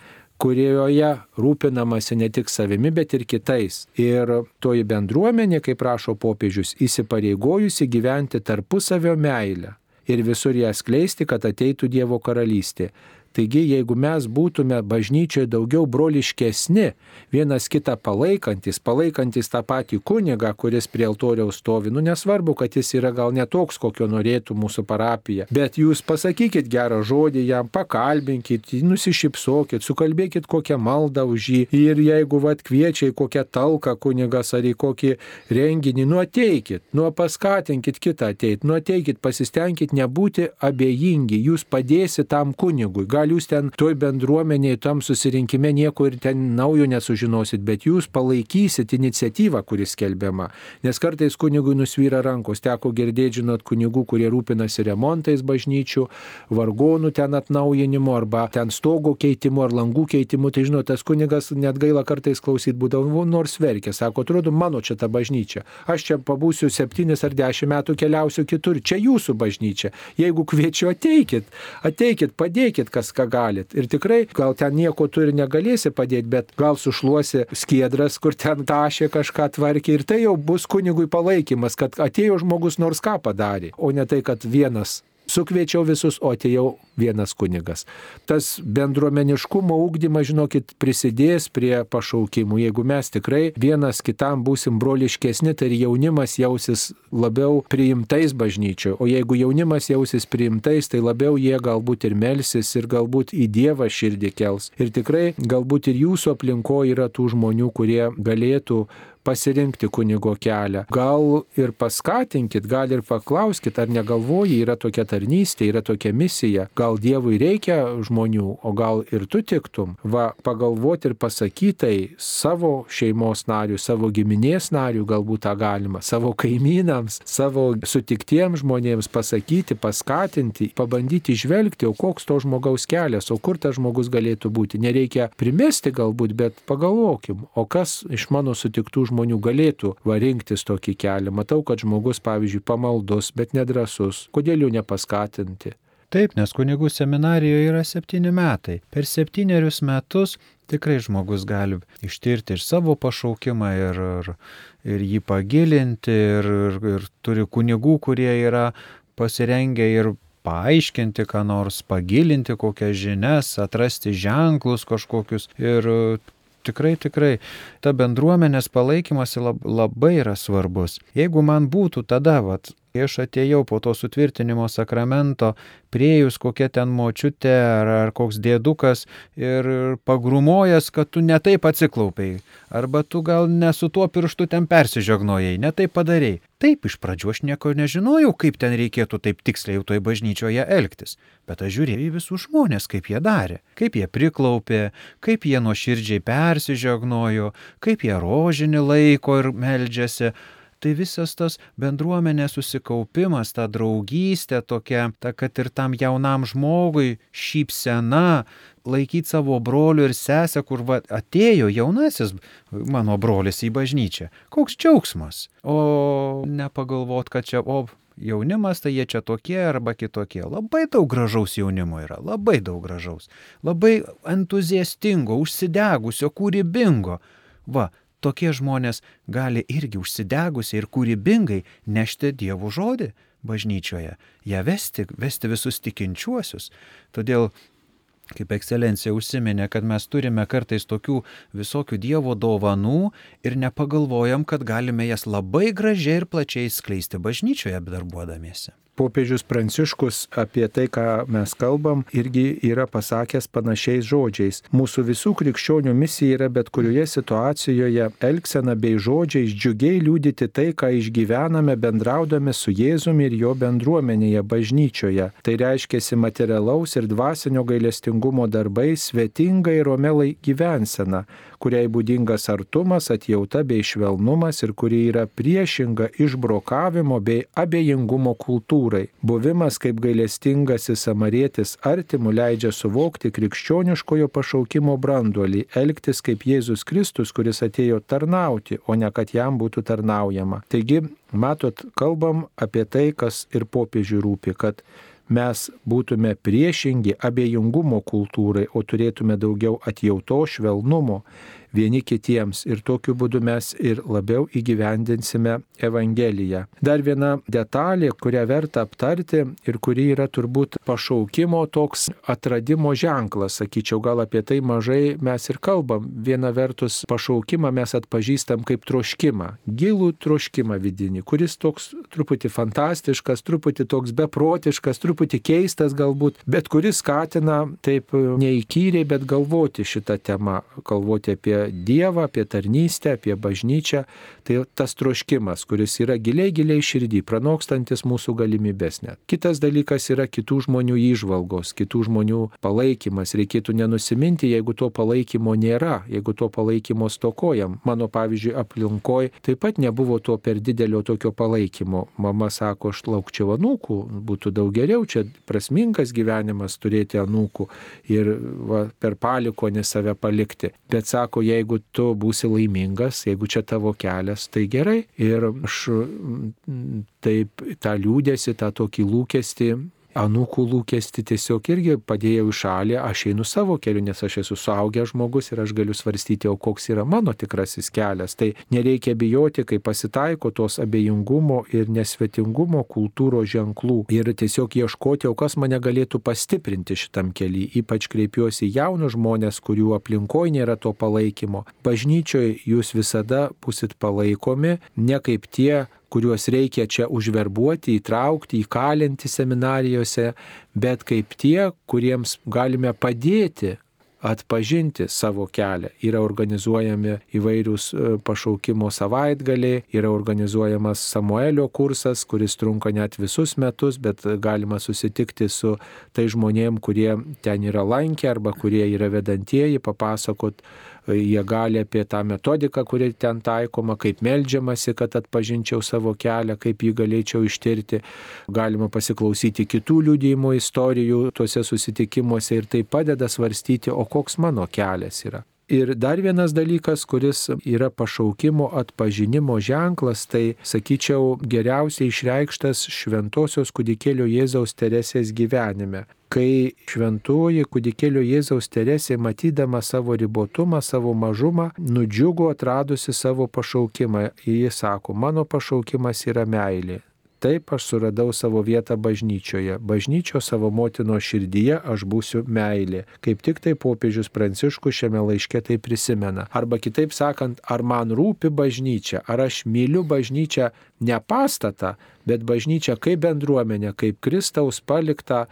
kurioje rūpinamasi ne tik savimi, bet ir kitais. Ir toji bendruomenė, kaip prašo popiežius, įsipareigojusi gyventi tarpusavio meilę ir visur ją skleisti, kad ateitų Dievo karalystė. Taigi, jeigu mes būtume bažnyčioje daugiau broliškesni, vienas kitą palaikantis, palaikantis tą patį kunigą, kuris prie altoriaus stovi, nu nesvarbu, kad jis yra gal netoks, kokio norėtų mūsų parapija, bet jūs pasakykit gerą žodį jam, pakalbinkit, nusišypsokit, sukalbėkit kokią maldą už jį ir jeigu vad kviečia į kokią talką kunigas ar į kokį renginį, nu ateikit, nu paskatinkit kitą ateiti, nu ateikit, pasistengkit nebūti abejingi, jūs padėsite tam kunigui. Gal gal jūs ten toj bendruomenėje, tam susirinkime nieko ir ten naujo nesužinosit, bet jūs palaikysit iniciatyvą, kuris skelbiama. Nes kartais kunigui nusvyra rankos, teko girdėti, žinot, kunigų, kurie rūpinasi remontais bažnyčių, vargonų ten atnaujinimu arba ten stogo keitimu ar langų keitimu. Tai žinot, tas kunigas net gaila kartais klausyti būdavo, nors verkia, sako, atrodo, mano čia ta bažnyčia. Aš čia pabūsiu septynis ar dešimt metų keliausiu kitur, čia jūsų bažnyčia. Jeigu kviečiu, ateikit, ateikit, padėkit, kas ką galit. Ir tikrai gal ten nieko tu ir negalėsi padėti, bet gal sušluosi skiedras, kur ten tašė kažką tvarkė ir tai jau bus kunigui palaikymas, kad atėjo žmogus nors ką padarė, o ne tai, kad vienas Sukviečiau visus, o atėjau vienas kunigas. Tas bendruomeniškumo ūkdymas, žinokit, prisidės prie pašaukimų. Jeigu mes tikrai vienas kitam būsim broliškesni, tai jaunimas jausis labiau priimtais bažnyčio. O jeigu jaunimas jausis priimtais, tai labiau jie galbūt ir melsis ir galbūt į Dievą širdį kels. Ir tikrai galbūt ir jūsų aplinkoje yra tų žmonių, kurie galėtų pasirinkti kunigo kelią. Gal ir paskatinkit, gal ir paklauskit, ar negalvoji, yra tokia tarnystė, yra tokia misija. Gal Dievui reikia žmonių, o gal ir tu tiktum. Va, pagalvoti ir pasakytai savo šeimos narių, savo giminės narių galbūt tą galima, savo kaimynams, savo sutiktiems žmonėms pasakyti, paskatinti, pabandyti žvelgti, o koks to žmogaus kelias, o kur tas žmogus galėtų būti. Nereikia primesti galbūt, bet pagalvokim, o kas iš mano sutiktų žmonių žmonių galėtų va rinktis tokį kelią. Matau, kad žmogus, pavyzdžiui, pamaldus, bet nedrasus. Kodėl jų nepaskatinti? Taip, nes kunigų seminarijoje yra septyni metai. Per septynerius metus tikrai žmogus gali ištirti ir savo pašaukimą, ir, ir, ir jį pagilinti, ir, ir, ir turi kunigų, kurie yra pasirengę ir paaiškinti, ką nors, pagilinti kokias žinias, atrasti ženklus kažkokius. Ir tikrai, tikrai ta bendruomenės palaikymas labai yra svarbus. Jeigu man būtų tada, vat, aš atėjau po to sutvirtinimo sakramento, priejus kokia ten močiutė ar, ar koks dėdukas ir pagrumojęs, kad tu netaip atsiklaupiai, arba tu gal ne su tuo pirštu ten persižegnojai, netaip padarėjai. Taip, iš pradžių aš nieko nežinojau, kaip ten reikėtų taip tiksliai toj bažnyčioje elgtis, bet aš žiūrėjau į visus žmonės, kaip jie darė, kaip jie priklaupė, kaip jie nuoširdžiai persižegnojo, kaip jie rožinį laiko ir meldžiasi tai visas tas bendruomenės susikaupimas, ta draugystė tokia, ta, kad ir tam jaunam žmogui šypsena, laikyti savo brolių ir sesę, kur va, atėjo jaunasis mano brolis į bažnyčią. Koks džiaugsmas. O nepagalvot, kad čia, o jaunimas, tai jie čia tokie arba kitokie. Labai daug gražaus jaunimo yra, labai daug gražaus. Labai entuziastingo, užsidegusio, kūrybingo. Va, tokie žmonės gali irgi užsidegusiai ir kūrybingai nešti Dievo žodį bažnyčioje, ją vesti, vesti visus tikinčiuosius. Todėl kaip ekscelencija užsiminė, kad mes turime kartais tokių visokių Dievo dovanų ir nepagalvojam, kad galime jas labai gražiai ir plačiai skleisti bažnyčioje darbuodamiesi popiežius Pranciškus apie tai, ką mes kalbam, irgi yra pasakęs panašiais žodžiais. Mūsų visų krikščionių misija yra bet kurioje situacijoje elgsena bei žodžiais džiugiai liūdyti tai, ką išgyvename bendraudami su Jėzumi ir jo bendruomenėje bažnyčioje. Tai reiškia materialaus ir dvasinio gailestingumo darbai svetingai ir omelai gyvensena, kuriai būdingas artumas, atjauta bei švelnumas ir kuri yra priešinga išbrokavimo bei abejingumo kultūrai. Buvimas kaip gailestingasis samarietis artimų leidžia suvokti krikščioniškojo pašaukimo branduolį, elgtis kaip Jėzus Kristus, kuris atėjo tarnauti, o ne kad jam būtų tarnaujama. Taigi, matot, kalbam apie tai, kas ir popiežiui rūpi, kad mes būtume priešingi abejingumo kultūrai, o turėtume daugiau atjauto švelnumo vieni kitiems ir tokiu būdu mes ir labiau įgyvendinsime Evangeliją. Dar viena detalė, kurią verta aptarti ir kuri yra turbūt pašaukimo toks atradimo ženklas, sakyčiau, gal apie tai mažai mes ir kalbam. Viena vertus pašaukimą mes atpažįstam kaip troškimą, gilų troškimą vidinį, kuris toks truputį fantastiškas, truputį toks beprotiškas, truputį keistas galbūt, bet kuris skatina taip neįkyriai, bet galvoti šitą temą, galvoti apie Dievą, apie tarnystę, apie bažnyčią. Tai tas troškimas, kuris yra giliai, giliai širdį, pranokstantis mūsų galimybės net. Kitas dalykas yra kitų žmonių įžvalgos, kitų žmonių palaikymas. Reikėtų nenusiminti, jeigu to palaikymo nėra, jeigu to palaikymo stokojam. Mano, pavyzdžiui, aplinkoje taip pat nebuvo to per didelio tokio palaikymo. Mama sako, aš laukčiau anūkų, būtų daug geriau, čia prasmingas gyvenimas turėti anūkų ir va, per palikonį save palikti. Bet sako, jei jeigu tu būsi laimingas, jeigu čia tavo kelias, tai gerai. Ir aš taip tą liūdėsi, tą tokį lūkestį anūkų lūkesti tiesiog irgi padėjau į šalį, aš einu savo keliu, nes aš esu suaugęs žmogus ir aš galiu svarstyti, o koks yra mano tikrasis kelias. Tai nereikia bijoti, kai pasitaiko tos abejingumo ir nesvetingumo kultūros ženklų ir tiesiog ieškoti, o kas mane galėtų pastiprinti šitam keliui. Ypač kreipiuosi jaunus žmonės, kurių aplinkoje nėra to palaikymo. Bažnyčioje jūs visada busit palaikomi, ne kaip tie, kuriuos reikia čia užverbuoti, įtraukti, įkalinti seminarijose, bet kaip tie, kuriems galime padėti atpažinti savo kelią. Yra organizuojami įvairiūs e, pašaukimo savaitgaliai, yra organizuojamas Samuelio kursas, kuris trunka net visus metus, bet galima susitikti su tai žmonėm, kurie ten yra lankę arba kurie yra vedantieji, papasakot jie gali apie tą metodiką, kuri ten taikoma, kaip melžiamasi, kad atpažinčiau savo kelią, kaip jį galėčiau ištirti. Galima pasiklausyti kitų liūdėjimo istorijų tuose susitikimuose ir tai padeda svarstyti, o koks mano kelias yra. Ir dar vienas dalykas, kuris yra pašaukimo atpažinimo ženklas, tai sakyčiau geriausiai išreikštas šventosios kudikėlio Jėzaus Teresės gyvenime. Kai šventoji kudikėlio Jėzaus Teresė, matydama savo ribotumą, savo mažumą, nudžiugo atradusi savo pašaukimą. Jis sako, mano pašaukimas yra meilė. Taip aš suradau savo vietą bažnyčioje. Bažnyčio savo motino širdyje aš būsiu meilė. Kaip tik tai popiežius Pranciškus šiame laiške tai prisimena. Arba kitaip sakant, ar man rūpi bažnyčia, ar aš myliu bažnyčią ne pastatą, bet bažnyčią kaip bendruomenę, kaip Kristaus paliktą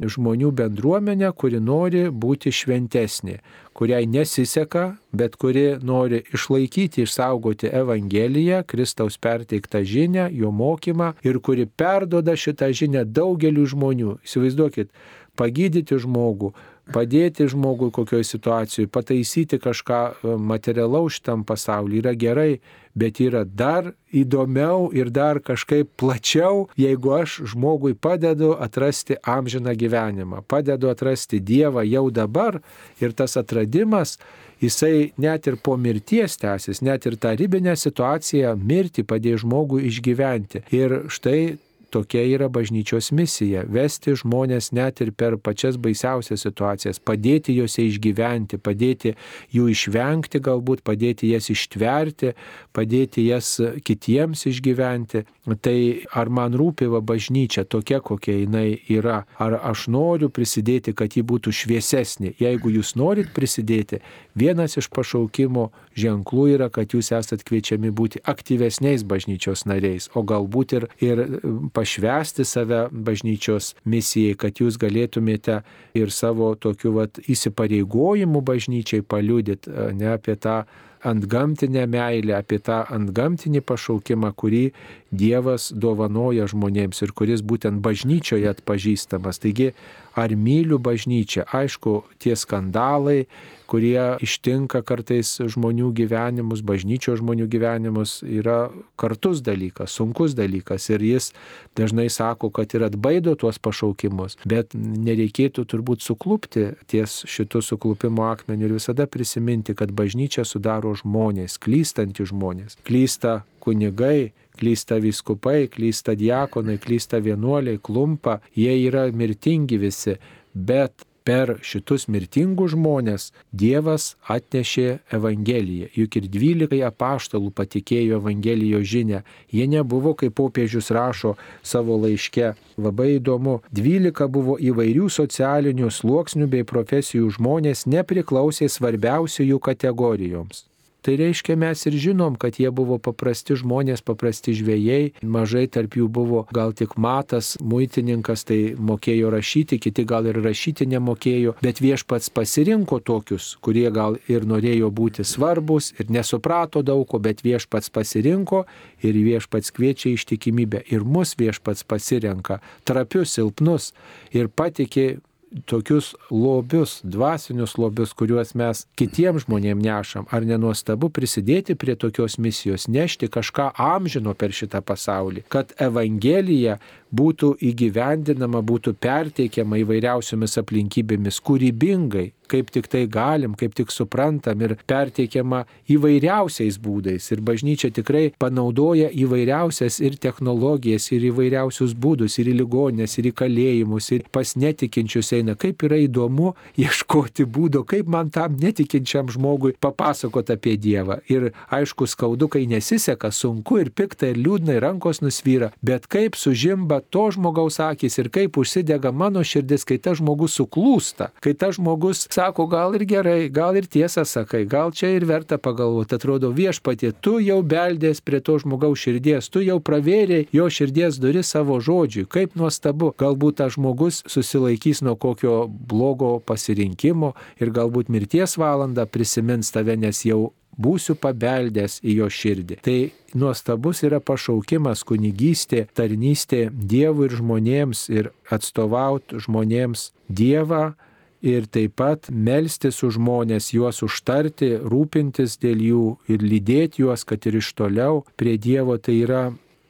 žmonių bendruomenę, kuri nori būti šventesnė, kuriai nesiseka, bet kuri nori išlaikyti, išsaugoti Evangeliją, Kristaus perteiktą žinę, jo mokymą ir kuri perdoda šitą žinę daugeliu žmonių. Įsivaizduokit, pagydyti žmogų, padėti žmogui kokioje situacijoje, pataisyti kažką e, materialaus šitam pasaulyje yra gerai, bet yra dar įdomiau ir dar kažkaip plačiau, jeigu aš žmogui padedu atrasti amžiną gyvenimą, padedu atrasti Dievą jau dabar ir tas atradimas, jisai net ir po mirties tęsis, net ir tą ribinę situaciją mirti padėjo žmogui išgyventi. Ir štai tokia yra bažnyčios misija - vesti žmonės net ir per pačias baisiausias situacijas, padėti juose išgyventi, padėti jų išvengti, galbūt padėti jas ištverti, padėti jas kitiems išgyventi. Tai ar man rūpi va bažnyčia tokia, kokia jinai yra, ar aš noriu prisidėti, kad ji būtų šviesesnė. Jeigu jūs norit prisidėti, vienas iš pašaukimo ženklų yra, kad jūs esat kviečiami būti aktyvesniais bažnyčios nariais, o galbūt ir, ir pašvesti save bažnyčios misijai, kad jūs galėtumėte ir savo tokiu vat, įsipareigojimu bažnyčiai paliudyti ne apie tą antgamtinę meilę, apie tą antgamtinį pašaukimą, kurį Dievas dovanoja žmonėms ir kuris būtent bažnyčioje atpažįstamas. Taigi, ar myliu bažnyčią? Aišku, tie skandalai, kurie ištinka kartais žmonių gyvenimus, bažnyčio žmonių gyvenimus, yra kartus dalykas, sunkus dalykas. Ir jis dažnai sako, kad ir atbaido tuos pašaukimus, bet nereikėtų turbūt suklupti ties šitų suklupimo akmenių ir visada prisiminti, kad bažnyčia sudaro žmonės, klystantys žmonės. Klysta kunigai, klysta viskupai, klysta diakonai, klysta vienuoliai, klumpa, jie yra mirtingi visi, bet per šitus mirtingus žmonės Dievas atnešė Evangeliją. Juk ir dvylikai apaštalų patikėjo Evangelijos žinę. Jie nebuvo, kaip popiežius rašo savo laiške. Labai įdomu, dvylika buvo įvairių socialinių sluoksnių bei profesijų žmonės nepriklausė svarbiausiųjų kategorijoms. Tai reiškia, mes ir žinom, kad jie buvo paprasti žmonės, paprasti žvėjai, mažai tarp jų buvo gal tik matas, muitininkas, tai mokėjo rašyti, kiti gal ir rašyti nemokėjo, bet viešpats pasirinko tokius, kurie gal ir norėjo būti svarbus ir nesuprato daug ko, bet viešpats pasirinko ir viešpats kviečia ištikimybę. Ir mus viešpats pasirenka, trapius, silpnus ir patikė tokius lobius, dvasinius lobius, kuriuos mes kitiems žmonėms nešam, ar nenuostabu prisidėti prie tokios misijos, nešti kažką amžino per šitą pasaulį, kad Evangelija būtų įgyvendinama, būtų perteikiama įvairiausiomis aplinkybėmis kūrybingai, kaip tik tai galim, kaip tik suprantam ir perteikiama įvairiausiais būdais. Ir bažnyčia tikrai panaudoja įvairiausias ir technologijas, ir įvairiausius būdus, ir į ligonės, ir į kalėjimus, ir pas netikinčius eina. Kaip yra įdomu ieškoti būdo, kaip man tam netikinčiam žmogui papasakoti apie Dievą. Ir aišku, skaudu, kai nesiseka, sunku ir pikta, ir liūdna, ir rankos nusvyra, bet kaip sužimba to žmogaus akis ir kaip užsidega mano širdis, kai tas žmogus suklūsta, kai tas žmogus sako, gal ir gerai, gal ir tiesą sakai, gal čia ir verta pagalvoti, atrodo viešpatie, tu jau beldės prie to žmogaus širdies, tu jau pravėrėjai jo širdies duris savo žodžiui, kaip nuostabu, galbūt tas žmogus susilaikys nuo kokio blogo pasirinkimo ir galbūt mirties valandą prisimins tave, nes jau būsiu pabeldęs į jo širdį. Tai nuostabus yra pašaukimas kunigystė, tarnystė Dievui ir žmonėms ir atstovauti žmonėms Dievą ir taip pat melstis už žmonės, juos užtarti, rūpintis dėl jų ir lydėti juos, kad ir iš toliau prie Dievo tai yra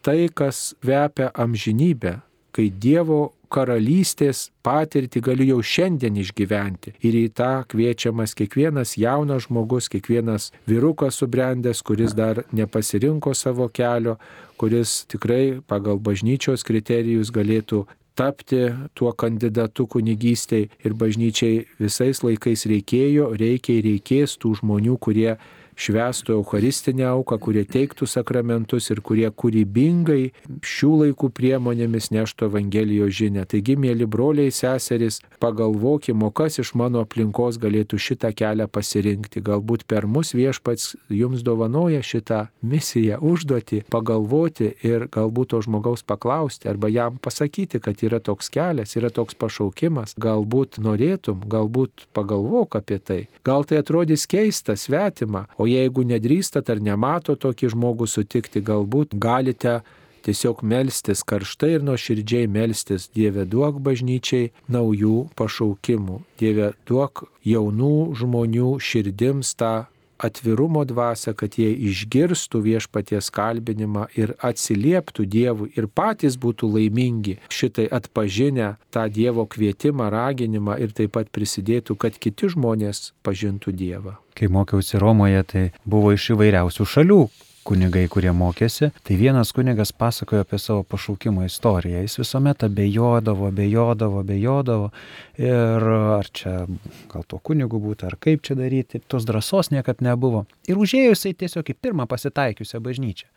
tai, kas vepia amžinybę, kai Dievo karalystės patirtį galiu jau šiandien išgyventi. Ir į tą kviečiamas kiekvienas jaunas žmogus, kiekvienas vyrukas subrendęs, kuris dar nepasirinko savo kelio, kuris tikrai pagal bažnyčios kriterijus galėtų tapti tuo kandidatu kunigystėj ir bažnyčiai visais laikais reikėjo, reikia ir reikės tų žmonių, kurie švestų Eucharistinę auką, kurie teiktų sakramentus ir kurie kūrybingai šių laikų priemonėmis neštų Evangelijos žinę. Taigi, mėly broliai, seserys, pagalvokime, kas iš mano aplinkos galėtų šitą kelią pasirinkti. Galbūt per mus viešpats jums dovanoja šitą misiją, užduoti, pagalvoti ir galbūt to žmogaus paklausti arba jam pasakyti, kad yra toks kelias, yra toks pašaukimas. Galbūt norėtum, galbūt pagalvok apie tai. Gal tai atrodys keista, svetima, o jeigu nedrįstat ar nemato tokį žmogų sutikti, galbūt galite tiesiog melstis karštai ir nuoširdžiai melstis Dieve duok bažnyčiai naujų pašaukimų. Dieve duok jaunų žmonių širdims tą atvirumo dvasę, kad jie išgirstų viešpaties kalbinimą ir atsilieptų Dievui ir patys būtų laimingi šitai atpažinę tą Dievo kvietimą, raginimą ir taip pat prisidėtų, kad kiti žmonės pažintų Dievą. Kai mokiausi Romoje, tai buvo iš įvairiausių šalių kunigai, kurie mokėsi, tai vienas kunigas pasakojo apie savo pašaukimo istoriją. Jis visuomet abejodavo, abejodavo, abejodavo. Ir ar čia gal to kunigu būtų, ar kaip čia daryti, tos drąsos niekad nebuvo. Ir užėjusiai tiesiog į pirmą pasitaikiusią bažnyčią.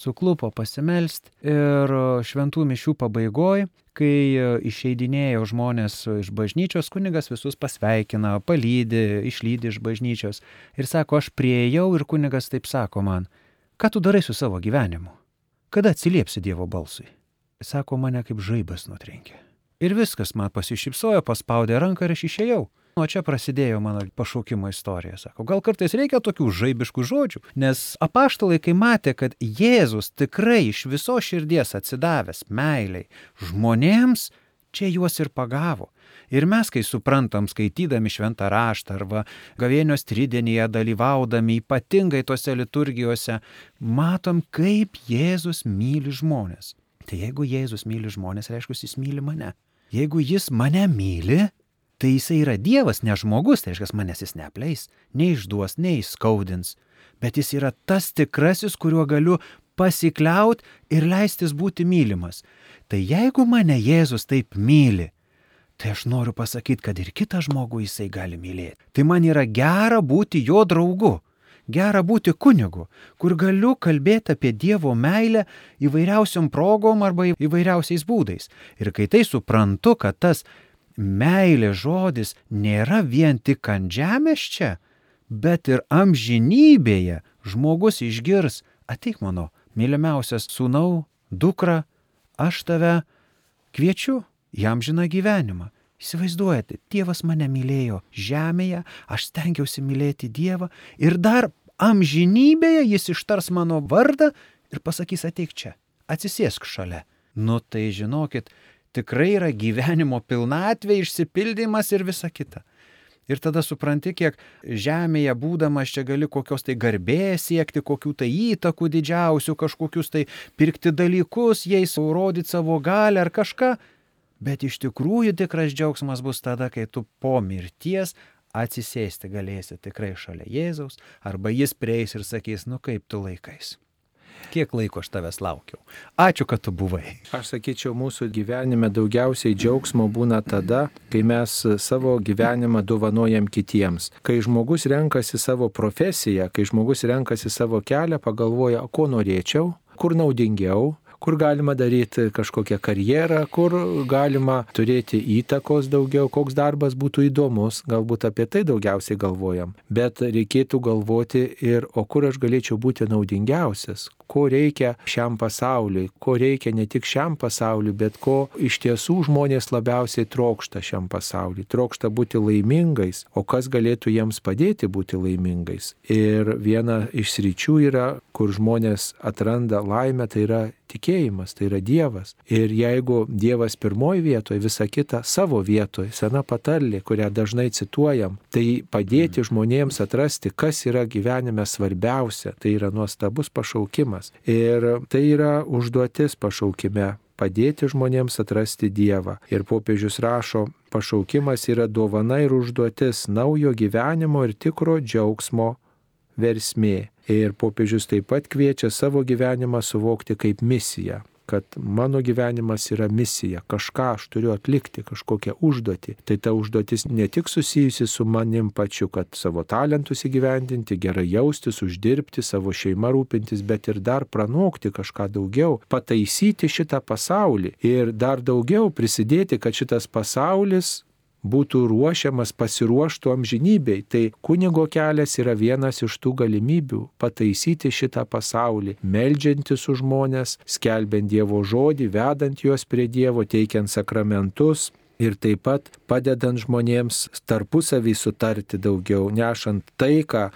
Suklupo pasimelst ir šventų mišių pabaigoj, kai išeidinėjo žmonės iš bažnyčios, kunigas visus pasveikina, palydi, išlydi iš bažnyčios. Ir sako, aš prieėjau ir kunigas taip sako man, ką tu darai su savo gyvenimu? Kada atsiliepsi Dievo balsui? Sako, mane kaip žaibas nutrenkė. Ir viskas, man pasišypsojo, paspaudė ranką ir aš išėjau. O čia prasidėjo mano pašaukimo istorija. Sako, gal kartais reikia tokių žaibiškų žodžių, nes apaštalai, kai matė, kad Jėzus tikrai iš viso širdies atsidavęs meiliai žmonėms, čia juos ir pagavo. Ir mes, kai suprantam, skaitydami šventą raštą arba gavėnios tridenyje dalyvaudami ypatingai tose liturgijose, matom, kaip Jėzus myli žmonės. Tai jeigu Jėzus myli žmonės, reiškia, jis myli mane. Jeigu jis mane myli, tai jisai yra Dievas, ne žmogus, tai reiškia, manęs jis neapleis, neišduos, neįskaudins, bet jis yra tas tikrasis, kuriuo galiu pasikliaut ir leistis būti mylimas. Tai jeigu mane Jėzus taip myli, tai aš noriu pasakyti, kad ir kitą žmogų jisai gali mylėti. Tai man yra gera būti jo draugu. Gera būti kunigu, kur galiu kalbėti apie Dievo meilę įvairiausiom progom arba įvairiausiais būdais. Ir kai tai suprantu, kad tas meilė žodis nėra vien tik ant žemės čia, bet ir amžinybėje žmogus išgirs, ateik mano mylimiausias sūnau, dukra, aš tave kviečiu jam žina gyvenimą. Įsivaizduojate, Dievas mane mylėjo žemėje, aš stengiausi mylėti Dievą ir dar amžinybėje jis ištars mano vardą ir pasakys ateik čia, atsisėsk šalia. Nu tai žinokit, tikrai yra gyvenimo pilnatvė, išsipildymas ir visa kita. Ir tada supranti, kiek žemėje būdamas čia gali kokios tai garbės siekti, kokių tai įtakų didžiausių, kažkokius tai pirkti dalykus, jais rodyti savo galę ar kažką. Bet iš tikrųjų tikras džiaugsmas bus tada, kai tu po mirties atsisėsti galėsi tikrai šalia Jėzaus, arba jis prieis ir sakys, nu kaip tu laikais. Kiek laiko aš tavęs laukiau. Ačiū, kad tu buvai. Aš sakyčiau, mūsų gyvenime daugiausiai džiaugsmo būna tada, kai mes savo gyvenimą dovanojam kitiems. Kai žmogus renkasi savo profesiją, kai žmogus renkasi savo kelią, pagalvoja, ko norėčiau, kur naudingiau, kur galima daryti kažkokią karjerą, kur galima turėti įtakos daugiau, koks darbas būtų įdomus, galbūt apie tai daugiausiai galvojam. Bet reikėtų galvoti ir, o kur aš galėčiau būti naudingiausias, ko reikia šiam pasauliui, ko reikia ne tik šiam pasauliui, bet ko iš tiesų žmonės labiausiai trokšta šiam pasauliui. Trokšta būti laimingais, o kas galėtų jiems padėti būti laimingais. Ir viena iš sričių yra, kur žmonės atranda laimę, tai yra tikėjimas, tai yra Dievas. Ir jeigu Dievas pirmoji vietoje, visa kita savo vietoje, sena patarlė, kurią dažnai cituojam, tai padėti žmonėms atrasti, kas yra gyvenime svarbiausia, tai yra nuostabus pašaukimas. Ir tai yra užduotis pašaukime padėti žmonėms atrasti Dievą. Ir popiežius rašo, pašaukimas yra dovana ir užduotis naujo gyvenimo ir tikro džiaugsmo versmė. Ir popiežius taip pat kviečia savo gyvenimą suvokti kaip misiją kad mano gyvenimas yra misija, kažką aš turiu atlikti, kažkokią užduotį. Tai ta užduotis ne tik susijusi su manim pačiu, kad savo talentus įgyvendinti, gerai jaustis, uždirbti, savo šeimą rūpintis, bet ir dar pranokti kažką daugiau, pataisyti šitą pasaulį ir dar daugiau prisidėti, kad šitas pasaulis būtų ruošiamas pasiruoštų amžinybei. Tai kunigo kelias yra vienas iš tų galimybių pataisyti šitą pasaulį, meldžiantis už žmonės, skelbiant Dievo žodį, vedant juos prie Dievo, teikiant sakramentus. Ir taip pat padedant žmonėms tarpusavį sutarti daugiau, nešant taiką,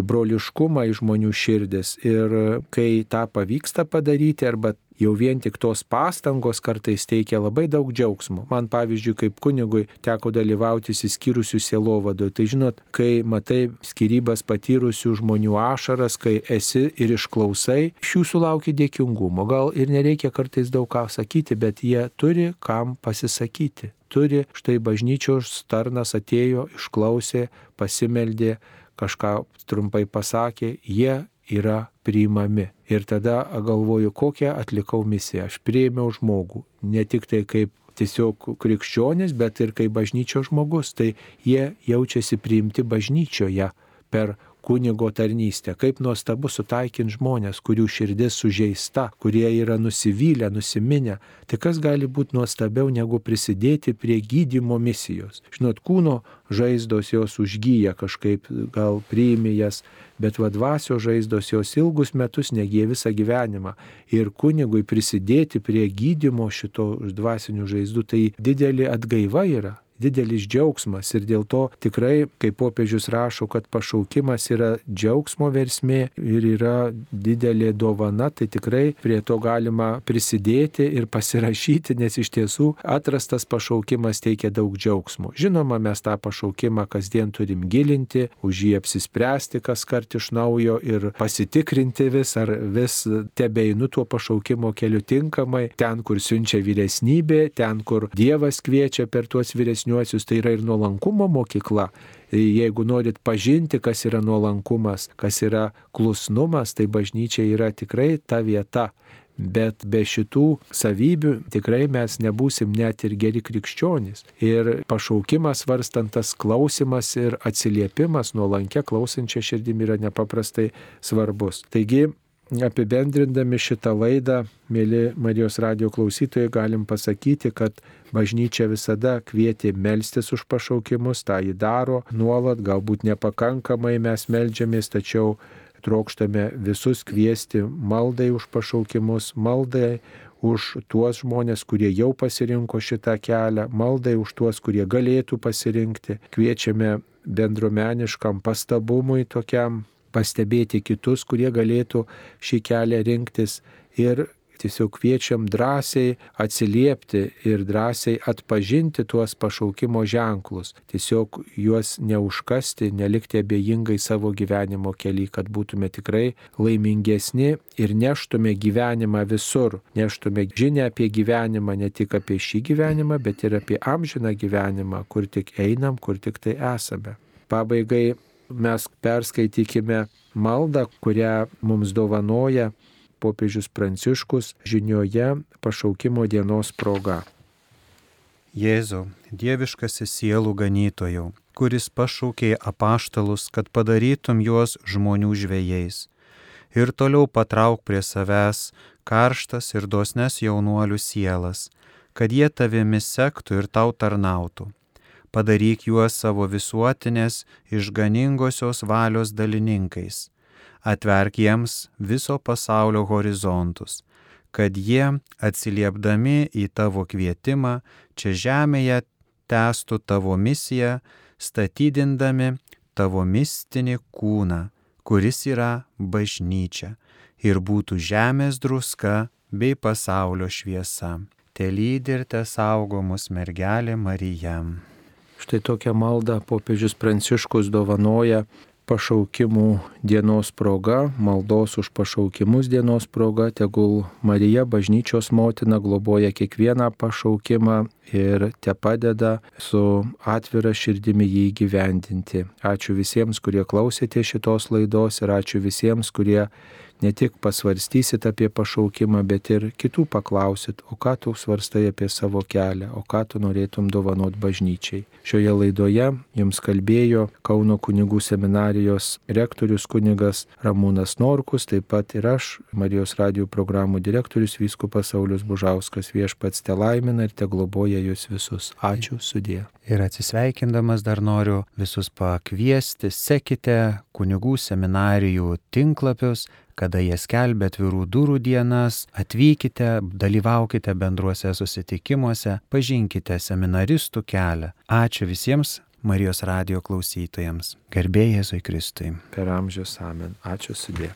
broliškumą į žmonių širdis. Ir kai tą pavyksta padaryti arba jau vien tik tos pastangos kartais teikia labai daug džiaugsmo. Man pavyzdžiui, kaip kunigui teko dalyvauti įsiskyrusių sielovadoje. Tai žinot, kai matai skirybas patyrusių žmonių ašaras, kai esi ir išklausai, iš jų sulaukia dėkingumo. Gal ir nereikia kartais daug ką sakyti, bet jie turi kam pasisakyti. Turi, štai bažnyčios tarnas atėjo, išklausė, pasimeldė, kažką trumpai pasakė, jie yra priimami. Ir tada galvoju, kokią atlikau misiją. Aš priėmiau žmogų, ne tik tai kaip tiesiog krikščionis, bet ir kaip bažnyčios žmogus. Tai jie jaučiasi priimti bažnyčioje per kunigo tarnystę. Kaip nuostabu sutaikinti žmonės, kurių širdis sužeista, kurie yra nusivylę, nusiminę. Tai kas gali būti nuostabiau negu prisidėti prie gydimo misijos. Žinot, kūno žaizdos jos užgyja kažkaip, gal priimi jas, bet vadvasio žaizdos jos ilgus metus negyja visą gyvenimą. Ir kunigui prisidėti prie gydimo šito dvasinių žaizdų, tai didelė atgaiva yra didelis džiaugsmas ir dėl to tikrai, kaip popiežius rašo, kad pašaukimas yra džiaugsmo versmė ir yra didelė dovana, tai tikrai prie to galima prisidėti ir pasirašyti, nes iš tiesų atrastas pašaukimas teikia daug džiaugsmo. Žinoma, mes tą pašaukimą kasdien turim gilinti, už jį apsispręsti kas kart iš naujo ir pasitikrinti vis, ar vis tebeinu tuo pašaukimo keliu tinkamai, ten, kur siunčia vyresnybė, ten, kur Dievas kviečia per tuos vyresnius vyresniuosius, tai yra ir nuolankumo mokykla. Jeigu norit pažinti, kas yra nuolankumas, kas yra klusnumas, tai bažnyčia yra tikrai ta vieta. Bet be šitų savybių tikrai mes nebūsim net ir geri krikščionys. Ir pašaukimas varstantas klausimas ir atsiliepimas nuolankia klausančia širdimi yra nepaprastai svarbus. Taigi apibendrindami šitą laidą, mėly Marijos radio klausytojai, galim pasakyti, kad bažnyčia visada kvietė melstis už pašaukimus, tą įdaro nuolat, galbūt nepakankamai mes melžiamės, tačiau trokštame visus kviesti maldai už pašaukimus, maldai už tuos žmonės, kurie jau pasirinko šitą kelią, maldai už tuos, kurie galėtų pasirinkti. Kviečiame bendruomeniškam pastabumui tokiam pastebėti kitus, kurie galėtų šį kelią rinktis ir tiesiog kviečiam drąsiai atsiliepti ir drąsiai atpažinti tuos pašaukimo ženklus. Tiesiog juos neužkasti, nelikti abejingai savo gyvenimo kelią, kad būtume tikrai laimingesni ir neštume gyvenimą visur. Neštume žinę apie gyvenimą, ne tik apie šį gyvenimą, bet ir apie amžiną gyvenimą, kur tik einam, kur tik tai esame. Pabaigai mes perskaitykime maldą, kurią mums dovanoja popiežius Pranciškus žinioje pašaukimo dienos proga. Jėzau, dieviškasis sielų ganytojau, kuris pašaukė apaštalus, kad padarytum juos žmonių žvėjais. Ir toliau patrauk prie savęs karštas ir dosnes jaunuolių sielas, kad jie tavimi sektų ir tau tarnautų padaryk juos savo visuotinės išganingosios valios dalininkais. Atverk jiems viso pasaulio horizontus, kad jie, atsiliepdami į tavo kvietimą, čia žemėje testų tavo misiją, statydindami tavo mistinį kūną, kuris yra bažnyčia, ir būtų žemės druska bei pasaulio šviesa. Te lydi ir te saugomus mergelė Marija. Štai tokią maldą popiežius Pranciškus dovanoja pašaukimų dienos proga, maldos už pašaukimus dienos proga, tegul Marija bažnyčios motina globoja kiekvieną pašaukimą ir te padeda su atvira širdimi jį gyvendinti. Ačiū visiems, kurie klausėte šitos laidos ir ačiū visiems, kurie ne tik pasvarstysit apie pašaukimą, bet ir kitų paklausit, o ką tu svarstai apie savo kelią, o ką tu norėtum dovanot bažnyčiai. Šioje laidoje jums kalbėjo Kauno kunigų seminarijos rektorius kunigas Ramūnas Norkus, taip pat ir aš, Marijos radijų programų direktorius Vyskupas Saulis Bužauskas viešpats te laimina ir te globoja jūs visus. Ačiū sudė. Ir atsisveikindamas dar noriu visus pakviesti, sekite kunigų seminarijų tinklapius, kada jie skelbia atvirų durų dienas, atvykite, dalyvaukite bendruose susitikimuose, pažinkite seminaristų kelią. Ačiū visiems Marijos radio klausytojams. Garbėjai Jėzui Kristui. Per amžius amen. Ačiū sudė.